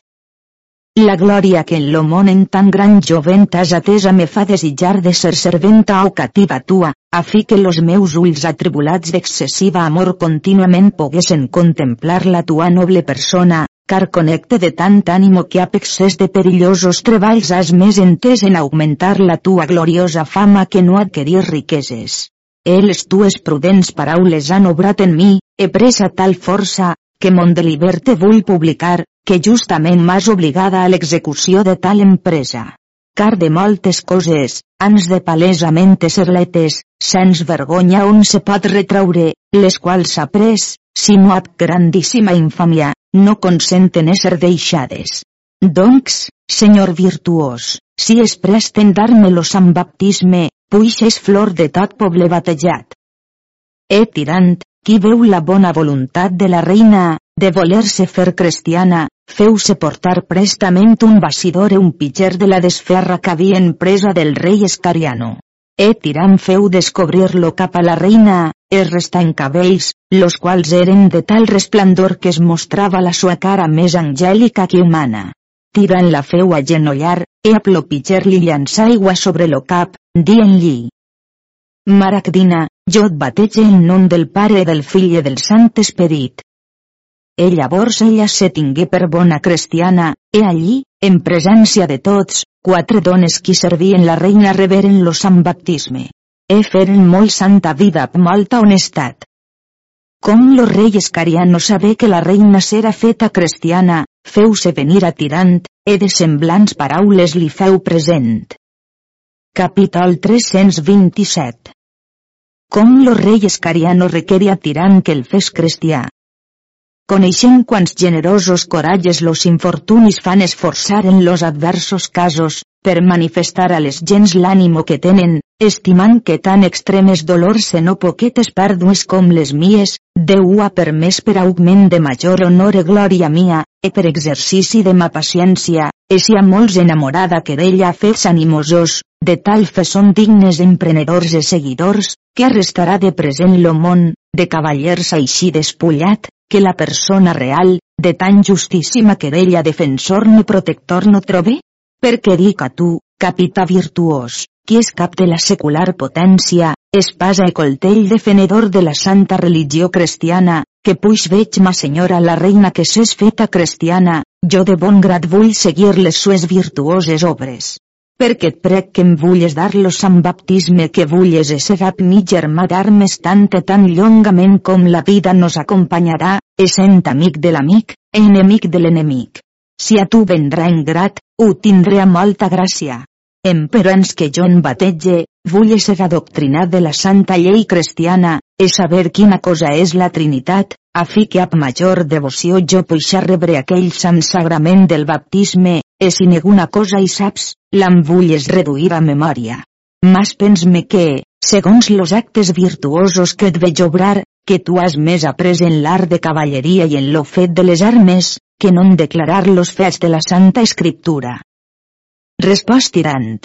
La glòria que en lo món en tan gran jovent has atesa me fa desitjar de ser serventa o cativa tua, a fi que los meus ulls atribulats d'excessiva amor contínuament poguesen contemplar la tua noble persona, car connecte de tant ànimo que apexes de perillosos treballs has més entès en augmentar la tua gloriosa fama que no adquirir riqueses. El les tues prudents paraules han obrat en mi, he presa tal força, que mon deliberte vull publicar, que justament m'has obligada a l'execució de tal empresa. Car de moltes coses, ans de palesament serletes, sens vergonya on se pot retraure, les quals s'ha pres, sinó ab grandíssima infàmia, no consenten ésser deixades. Doncs, senyor virtuós, si es presten dar-me-lo sant baptisme, puix és flor de tot poble batejat. E tirant, qui veu la bona voluntat de la reina, de voler-se fer cristiana, feu-se portar prestament un bacidor e un pitger de la desferra que havien presa del rei Escariano. E tirant feu descobrir-lo cap a la reina, es resta en cabells, los quals eren de tal resplendor que es mostrava la sua cara més angèlica que humana. Tirant la feu a genollar, e a plopitger-li llançar aigua sobre lo cap, dient-li. Maragdina, jo et batege en nom del Pare del Fill i del Sant Esperit. E llavors ella se tingué per bona cristiana, e allí, en presència de tots, quatre dones qui servien la reina reberen lo sant baptisme. E feren molt santa vida amb molta honestat. Com lo rei no sabé que la reina s'era feta cristiana, feu-se venir a tirant, e de semblants paraules li feu present. Capítol 327 Com lo rei Escaria no requeria tirant que el fes cristià, Coneixent quants generosos coralles los infortunis fan esforçar en los adversos casos, per manifestar a les gens l'ànimo que tenen, estimant que tan extremes dolors se no poquetes pèrdues com les mies, Déu ha permès per augment de major honor e glòria mia, e per exercici de ma paciència, e si a molts enamorada que d'ella fets animosos, de tal fe són dignes emprenedors e seguidors, que arrestarà de present lo món, de cavallers així despullat, que la persona real, de tan justíssima querella defensor ni protector no trobe? Perquè dic a tu, capità virtuós, qui és cap de la secular potència, espasa i coltell defenedor de la santa religió cristiana, que puix veig ma senyora la reina que s'és feta cristiana, jo de bon grat vull seguir les sues virtuoses obres perquè et prec que em vulles dar lo sant baptisme que vulles ese gap mi germà d'armes tant tan llongament com la vida nos acompanyarà, essent amic de l'amic, enemic de l'enemic. Si a tu vendrà en grat, ho tindré a molta gràcia. Emperons que jo en batege, vull ser adoctrinat de la santa llei cristiana, e saber quina cosa és la Trinitat, a fi que amb major devoció jo puixar rebre aquell sant sagrament del baptisme, e si ninguna cosa hi saps, l'am vulles reduir a memòria. Mas pens-me que, segons los actes virtuosos que et veig obrar, que tu has més après en l'art de cavalleria i en lo fet de les armes, que no en declarar los fets de la Santa Escriptura. Respost tirant.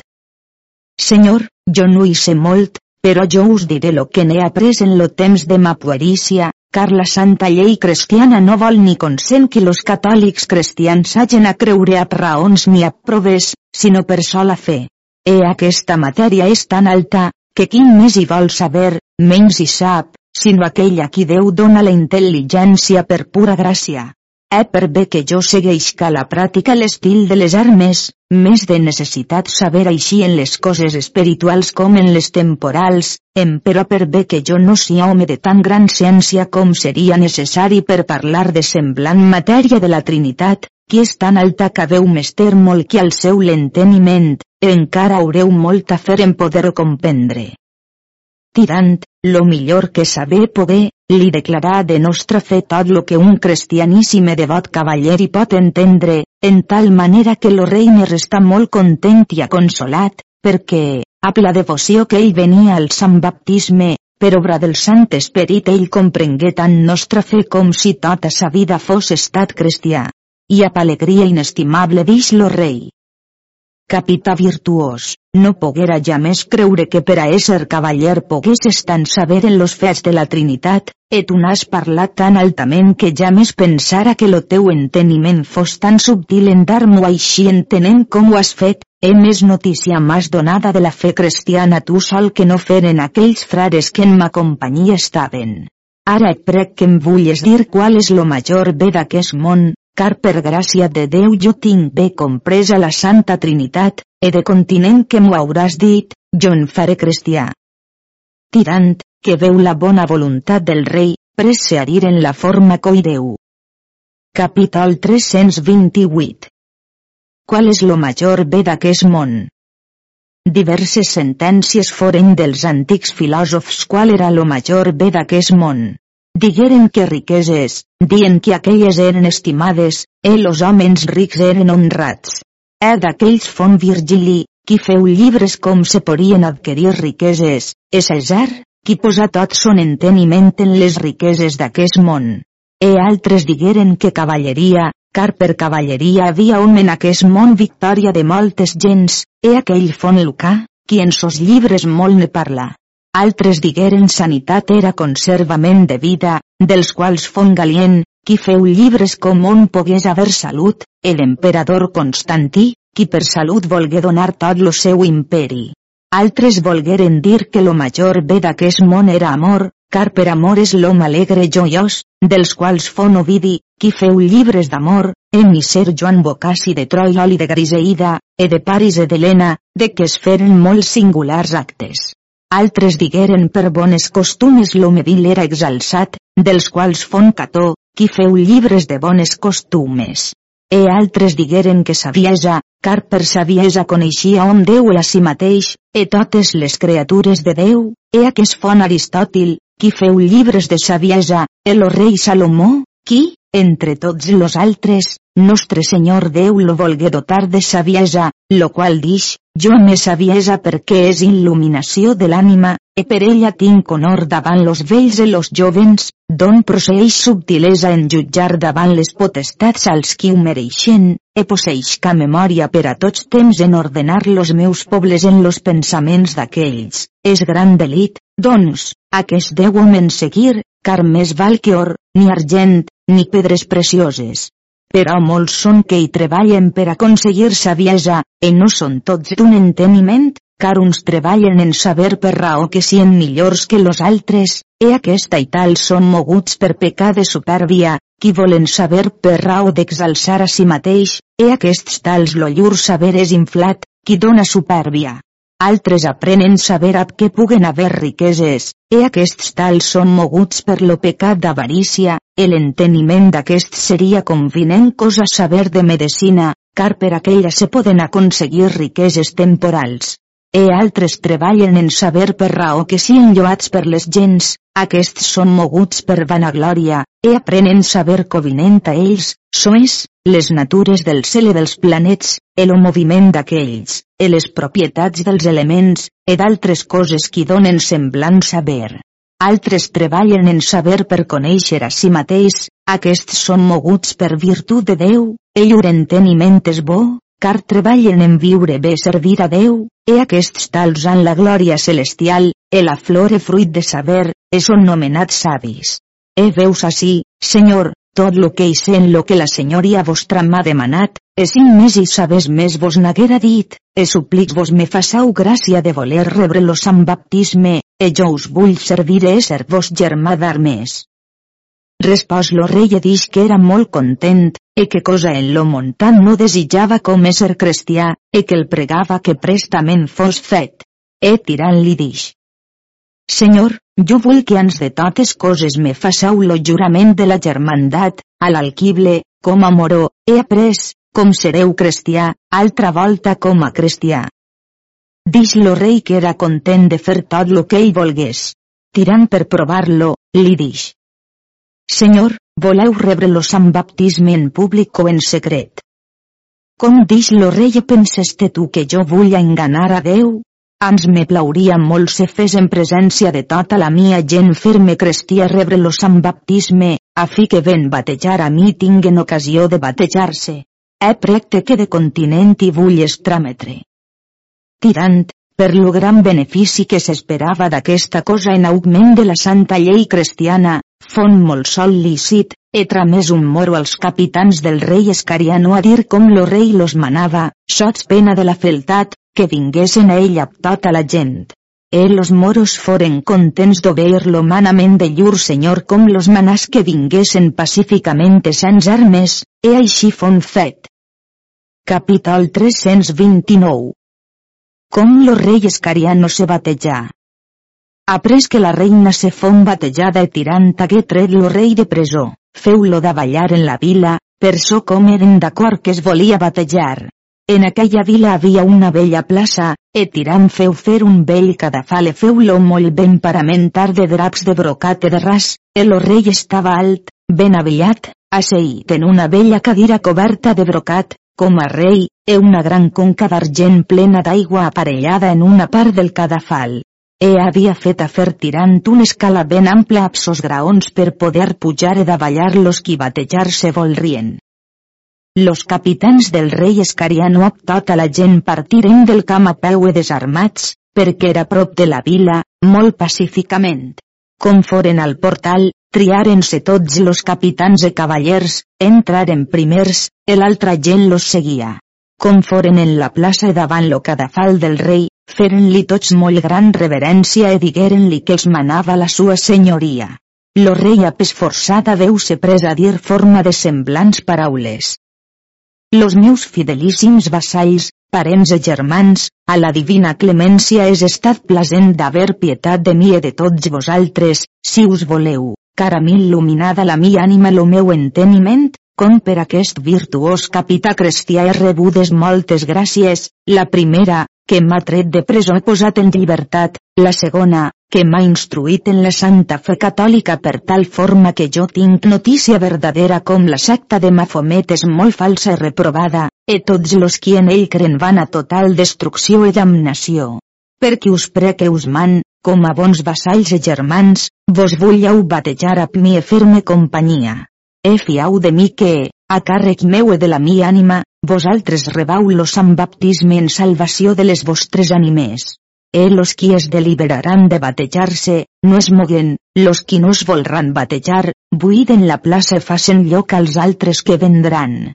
Senyor, jo no hi sé molt, però jo us diré lo que n'he après en lo temps de ma puerícia, car la santa llei cristiana no vol ni consent que los catòlics cristians hagin a creure a raons ni a proves, sinó per sola fe. E aquesta matèria és tan alta, que qui més hi vol saber, menys hi sap, sinó aquell a qui Déu dona la intel·ligència per pura gràcia. Eh per bé que jo segueixca la pràctica l'estil de les armes, més de necessitat saber així en les coses espirituals com en les temporals, em però per bé que jo no sia home de tan gran ciència com seria necessari per parlar de semblant matèria de la Trinitat, qui és tan alta que veu mester molt que al seu l'enteniment, encara haureu molt a fer en poder-ho comprendre tirant, lo millor que saber poder, li declarà de nostra fe tot lo que un cristianíssime devot cavaller hi pot entendre, en tal manera que lo rei me resta molt content i consolat, perquè, amb la devoció que ell venia al sant baptisme, per obra del Sant Esperit ell comprengué tant nostra fe com si tota sa vida fos estat cristià. I amb alegria inestimable dix lo rei capità virtuós, no poguera ja més creure que per a ésser cavaller poguesses tant saber en los fets de la Trinitat, et tu n'has parlat tan altament que ja més pensara que lo teu enteniment fos tan subtil en dar-m'ho així entenent com ho has fet, he més notícia m'has donada de la fe cristiana tu sol que no feren aquells frares que en ma companyia estaven. Ara et prec que em vulles dir qual és lo major bé d'aquest món, car per gràcia de Déu jo tinc bé compresa la Santa Trinitat, e de continent que m'ho hauràs dit, jo en faré cristià. Tirant, que veu la bona voluntat del rei, presse a dir en la forma coideu. Capítol 328 Qual és lo major bé d'aquest món? Diverses sentències foren dels antics filòsofs qual era lo major bé d'aquest món. Digueren que riqueses, dient que aquelles eren estimades, e los homes rics eren honrats. E d'aquells fon Virgili, qui feu llibres com se podien adquirir riqueses, e César, qui posa tot son enteniment en les riqueses d'aquest món. E altres digueren que cavalleria, car per cavalleria havia un en aquest món victòria de moltes gens, e aquell fon Lucà, qui en sos llibres molt ne parla. Altres digueren sanitat era conservament de vida, dels quals fon Galien, qui feu llibres com on pogués haver salut, l'emperador Constantí, qui per salut volgué donar tot lo seu imperi. Altres volgueren dir que lo major bé d'aquest món era amor, car per amor és l'home alegre joiós, dels quals fon Ovidi, qui feu llibres d'amor, emisser Joan Bocassi de Troiol i de Griseida, e de Paris e d'Helena, de que es feren molt singulars actes. Altres digueren per bones costumes l'home vil era exalçat, dels quals fon Cató, qui feu llibres de bones costumes. E altres digueren que saviesa, car per saviesa coneixia on Déu a si mateix, e totes les criatures de Déu, e aquest fon Aristòtil, qui feu llibres de saviesa, el rei Salomó, qui, entre tots los altres, nostre Senyor Déu lo volgué dotar de saviesa, lo qual dix, jo me saviesa perquè és il·luminació de l'ànima, e per ella tinc honor davant los vells i los jovens, d'on proceix subtilesa en jutjar davant les potestats als qui ho mereixen, e posseix ca memòria per a tots temps en ordenar los meus pobles en los pensaments d'aquells, és gran delit, doncs, aquest deu homen seguir, car més val que or, ni argent, ni pedres precioses. Però molts són que hi treballen per aconseguir saviesa, i no són tots d'un enteniment, car uns treballen en saber per raó que sien millors que los altres, e aquesta i tal són moguts per pecar de supèrbia, qui volen saber per raó d'exalçar a si mateix, e aquests tals lo llur saber és inflat, qui dona supèrbia altres aprenen saber ab què puguen haver riqueses, e aquests tals són moguts per lo pecat d'avarícia, el enteniment d'aquests seria convinent cosa saber de medicina, car per aquella se poden aconseguir riqueses temporals. E altres treballen en saber per raó que sien lloats per les gens, aquests són moguts per vanaglòria, e aprenen saber covinent a ells, sois, les natures del cel i dels planets, el moviment d'aquells, e les propietats dels elements, e d'altres coses qui donen semblant saber. Altres treballen en saber per conèixer a si mateix, aquests són moguts per virtut de Déu, e llur enteniment és bo, car treballen en viure bé servir a Déu, e aquests tals han la glòria celestial, e la flor e fruit de saber, e són nomenats savis. E veus així, Senyor, tot lo que hi sé en lo que la senyoria vostra m'ha demanat, e cinc més i sabes més vos n'haguera dit, e suplics vos me façau gràcia de voler rebre lo sant baptisme, e jo us vull servir e ser vos germà d'armes. Respòs lo rei e dix que era molt content, e que cosa en lo montant no desitjava com ésser cristià, e que el pregava que prestament fos fet. E tirant li dix. Senyor, jo vull que ans de totes coses me façau lo jurament de la germandat, a l'alquible, com a moró, he après, com sereu cristià, altra volta com a cristià. Dix lo rei que era content de fer tot lo que ell volgués. Tirant per provar-lo, li dix. Senyor, voleu rebre lo sant baptisme en públic o en secret? Com dix lo rei penses tu que jo vull enganar a Déu? Ans me plauria molt se fes en presència de tota la mia gent fer-me crestia rebre lo sant baptisme, a fi que ven batejar a mi tinguen ocasió de batejar-se. He precte que de continent i vull estràmetre. Tirant, per lo gran benefici que s'esperava d'aquesta cosa en augment de la santa llei cristiana, fon molt sol lícit, e tramés un moro als capitans del rei Escariano a dir com lo rei los manava, sots pena de la feltat, que vinguessin a ell a tota la gent. E los moros foren contents d'obeir-lo manament de llur senyor com los manàs que vinguessin pacíficament sans armes, e així fon fet. Capítol 329 Com lo rei Escariano se batejà. Après que la reina se fon batejada e tirant hagué tret lo rei de presó, feu-lo davallar en la vila, per so com eren d'acord que es volia batejar. En aquella vila havia una bella plaça, e tirant feu fer un vell cadafal e feu-lo molt ben paramentar de draps de brocat e de ras, el rei estava alt, ben avellat, asseït en una bella cadira coberta de brocat, com a rei, e una gran conca d'argent plena d'aigua aparellada en una part del cadafal. E havia fet a fer tirant una escala ben ampla a sos graons per poder pujar e davallar-los qui batejar-se volrien. Los capitans del rei Escariano a tota la gent partiren del camp a peu e desarmats, perquè era prop de la vila, molt pacíficament. Com foren al portal, triaren-se tots los capitans e cavallers, entraren primers, e l'altra gent los seguia. com foren en la plaça davant lo cadafal del rei, feren-li tots molt gran reverència e digueren-li que els manava la sua senyoria. Lo rei apes forçada veu-se pres a dir forma de semblants paraules. Los meus fidelíssims vassalls, parents i germans, a la divina clemència és estat plasent d'haver pietat de mi i de tots vosaltres, si us voleu, cara mi il·luminada la mi ànima lo meu enteniment, com per aquest virtuós capità cristià he rebudes moltes gràcies, la primera, que m'ha tret de presó posat en llibertat, la segona, que m'ha instruït en la santa fe catòlica per tal forma que jo tinc notícia verdadera com la secta de Mafomet és molt falsa i reprovada, e tots los qui en ell cren van a total destrucció i damnació. Perquè us prec que us man, com a bons vassalls i germans, vos vulleu batejar a mi e fer-me companyia. E fiau de mi que, a càrrec meu e de la mi ànima, vosaltres rebau-los amb baptisme en salvació de les vostres ànimes. E los qui es deliberaran de batejar-se, no es moguen, los qui no es volran batejar, buiden la plaça i facen lloc als altres que vendran.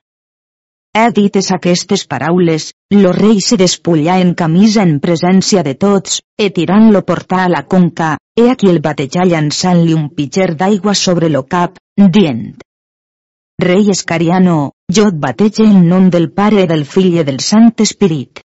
He dites aquestes paraules, lo rei se despullà en camisa en presència de tots, e tirant-lo portar a la conca, he aquí el batejar llançant-li un pitger d'aigua sobre lo cap, dient, Rei Escariano, jo et batege en nom del Pare del Fill i del Sant Espirit.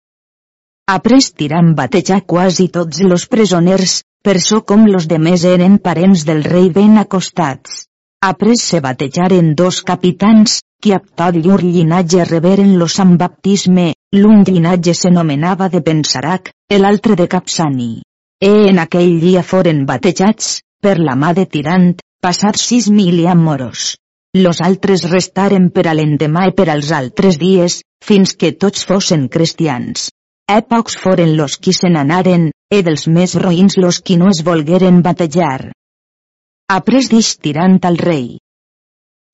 Après tiran batejar quasi tots los presoners, per so com los demés eren parents del rei ben acostats. Après se batejaren dos capitans, qui a tot llur llinatge reberen los amb baptisme, l'un llinatge s'anomenava de Pensarac, l'altre de Capsani. E en aquell dia foren batejats, per la mà de Tirant, passats sis mil moros. Los altres restaren per a l'endemà i per als altres dies, fins que tots fossin cristians. E pocs foren los qui se n'anaren, e dels més roïns los qui no es volgueren batejar. Après dix tirant al rei.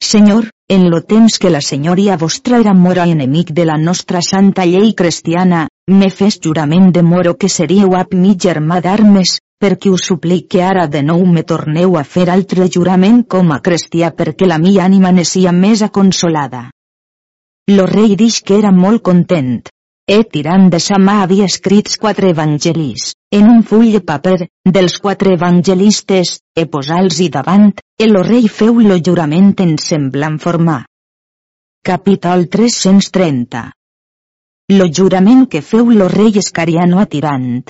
Senyor, en lo temps que la senyoria vostra era mora enemic de la nostra santa llei cristiana, me fes jurament de moro que seríeu ap mi germà d'armes, perquè us suplic que ara de nou me torneu a fer altre jurament com a cristià perquè la mi ànima ne sia més aconsolada. Lo rei dix que era molt content. E tirant de sa mà havia escrits quatre evangelis, en un full de paper, dels quatre evangelistes, e posals-hi davant, e lo rei feu lo jurament en semblant formar. Capítol 330 Lo jurament que feu lo rei Escariano a Tirant.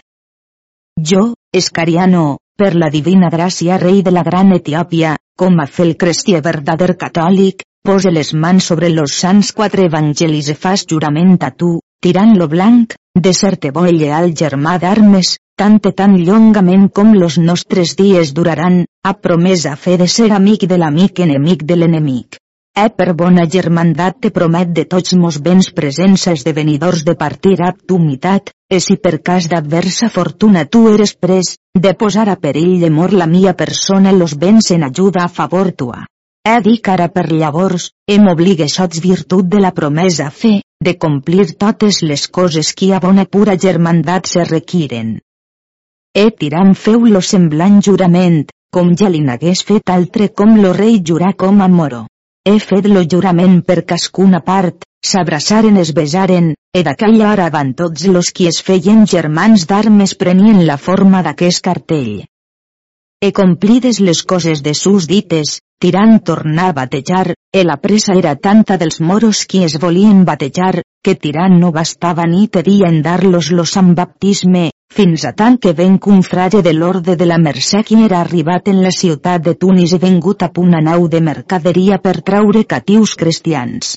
Jo, Escariano, per la divina gràcia rei de la gran Etiòpia, com a fer el cristià verdader catòlic, pose les mans sobre los sants quatre evangelis i fas jurament a tu, tirant lo blanc, de ser-te bo i lleal germà d'armes, tant i tan llongament com los nostres dies duraran, ha promès a fer de ser amic de l'amic enemic de l'enemic. E per bona germandat te promet de tots mos béns presents esdevenidors de partir ab tu mitat, e si per cas d'adversa fortuna tu eres pres, de posar a perill de mor la mia persona los béns en ajuda a favor tua. He dic ara per llavors, em obligue sots virtut de la promesa fe, de complir totes les coses que a bona pura germandat se requiren. E tirant feu lo semblant jurament, com ja li n'hagués fet altre com lo rei jurà com a moro. He fet lo jurament per cascuna part, s'abraçaren es besaren, e d'aquella hora van tots los qui es feien germans d'armes prenien la forma d'aquest cartell. E complides les coses de sus dites, tirant tornar a batejar, e la pressa era tanta dels moros qui es volien batejar, que tirant no bastava nit i dia en dar-los los amb baptisme, fins a tant que venc un frage de l'orde de la Mercè qui era arribat en la ciutat de Tunis i vengut a punt a nau de mercaderia per traure catius cristians.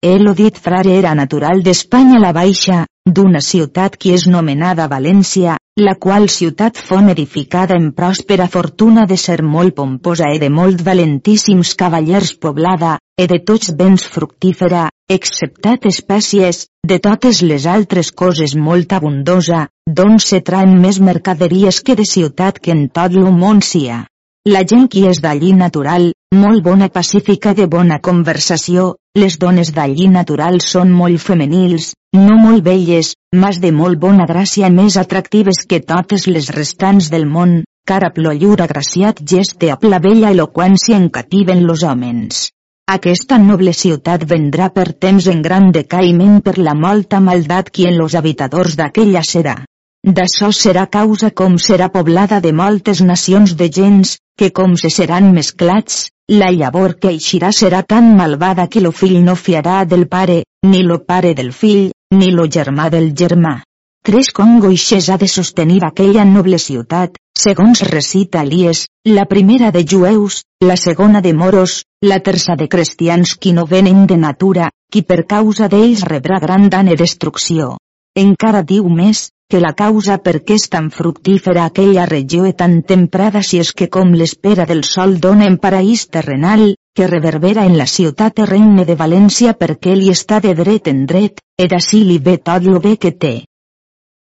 El dit frare era natural d'Espanya la Baixa, d'una ciutat qui és nomenada València, la qual ciutat fon edificada en pròspera fortuna de ser molt pomposa e de molt valentíssims cavallers poblada, e de tots béns fructífera, exceptat espècies, de totes les altres coses molt abundosa, d'on se traen més mercaderies que de ciutat que en tot lo món sia. La gent qui és d'allí natural, molt bona pacífica de bona conversació, les dones d'allí natural són molt femenils, no molt belles, mas de molt bona gràcia més atractives que totes les restants del món, car a llur agraciat gest de la bella eloqüència encativen los homes. aquesta noble ciutat vendrà per temps en gran decaïment per la molta maldat qui en los habitadors d'aquella serà. D'açò serà causa com serà poblada de moltes nacions de gens, que com se seran mesclats, la llavor que eixirà serà tan malvada que lo fill no fiarà del pare, ni lo pare del fill, ni lo germà del germà. Tres congoixes ha de sostenir aquella noble ciutat, segons recita Elies, la primera de jueus, la segona de moros, la terça de cristians qui no venen de natura, qui per causa d'ells rebrà gran dan i destrucció. Encara diu més, que la causa per què és tan fructífera aquella regió i tan temprada si és que com l'espera del sol dona en paraís terrenal, que reverbera en la ciutat regne de València perquè li està de dret en dret, i d'ací li ve tot lo bé que té.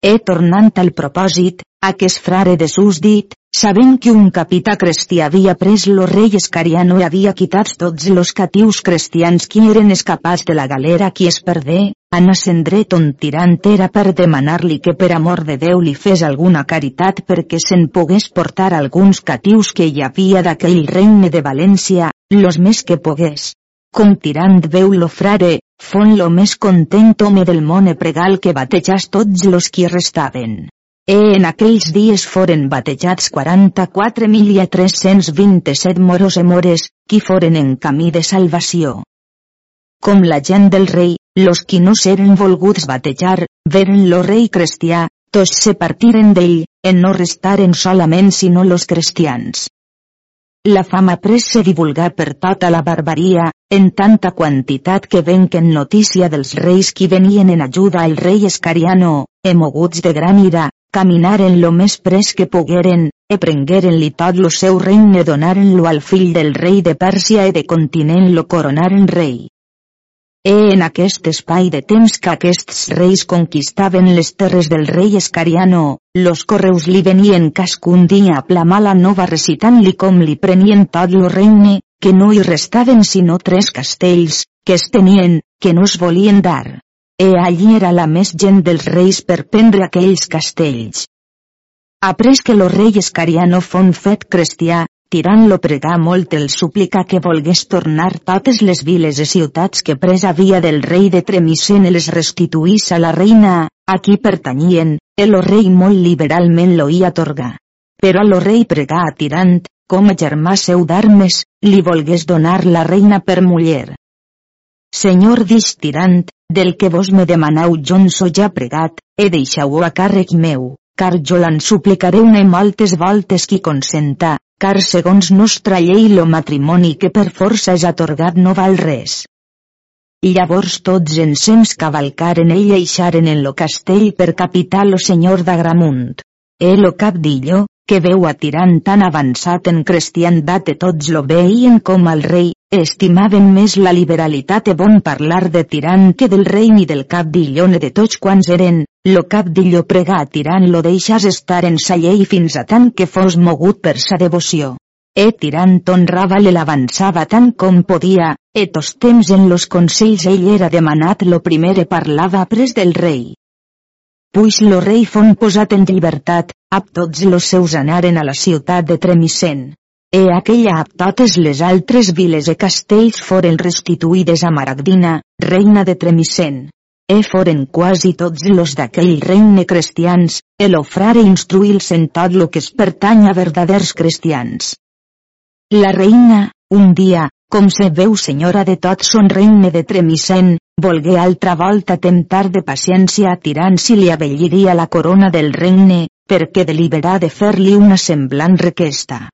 E tornant al propòsit, aquest frare de sus dit, sabent que un capità cristià havia pres lo rei Escariano i havia quitat tots los catius cristians qui eren escapats de la galera qui es perdé, en ascendret on tirant era per demanar-li que per amor de Déu li fes alguna caritat perquè se'n pogués portar alguns catius que hi havia d'aquell regne de València, los més que pogués. Com tirant veu lo frare, fon lo més content home del món e pregal que batejàs tots los qui restaven. E en aquells dies foren batejats 44.327 moros e mores, qui foren en camí de salvació. Com la gent del rei, los qui no seren volguts batejar, veren lo rei cristià, tots se partiren d'ell, en no restaren solament sinó los cristians. La fama pres se divulgar per tota la barbaria, en tanta quantitat que venquen notícia dels reis qui venien en ajuda al rei Escariano, emoguts de gran ira, caminaren lo més pres que pogueren, e prengueren-li tot lo seu regne donaren-lo al fill del rei de Pèrsia e de continent lo coronaren rei. E en aquest espai de temps que aquests reis conquistaven les terres del rei Escariano, los correus li venien cascun dia a plamar la nova recitant-li com li prenien tot lo regne, que no hi restaven sinó tres castells, que es tenien, que no es volien dar. E allí era la més gent dels reis per prendre aquells castells. Après que lo rei Escariano fon fet cristià, tirant-lo pregar molt el suplicar que volgués tornar totes les viles i ciutats que pres havia del rei de Tremisen i les restituís a la reina, a qui pertanyien, el rei molt liberalment lo hi atorga. Però lo rei pregà a Tirant, com a germà seu d'armes, li volgués donar la reina per muller. Senyor dix Tirant, del que vos me demanau jo so ja pregat, he deixau a càrrec meu, car jo l'en suplicaré una moltes voltes qui consenta, car segons nostra llei lo matrimoni que per força és atorgat no val res. I llavors tots ensems cavalcaren ell i eixaren en lo castell per capital lo senyor d'Agramunt. El lo cap d'illo, que veu atirant tan avançat en cristiandat e tots lo veien com al rei, estimaven més la liberalitat e bon parlar de tirant que del rei ni del cap d'illo ni de tots quants eren, lo cap d'illo pregà tirant lo deixàs estar en sa llei fins a tant que fos mogut per sa devoció. E tirant honrava-le l'avançava tant com podia, e tos temps en los consells ell era demanat lo primer e parlava pres del rei. Puix lo rei fon posat en llibertat, ab tots los seus anaren a la ciutat de Tremisen. E aquella ab totes les altres viles e castells foren restituïdes a Maragdina, reina de Tremisen e foren quasi tots los d'aquell regne cristians, el frare instruïls en tot lo que es pertany a verdaders cristians. La reina, un dia, com se veu senyora de tot son regne de Tremisen, volgué altra volta temptar de paciència a tirant si li avelliria la corona del regne, perquè deliberà de fer-li una semblant requesta.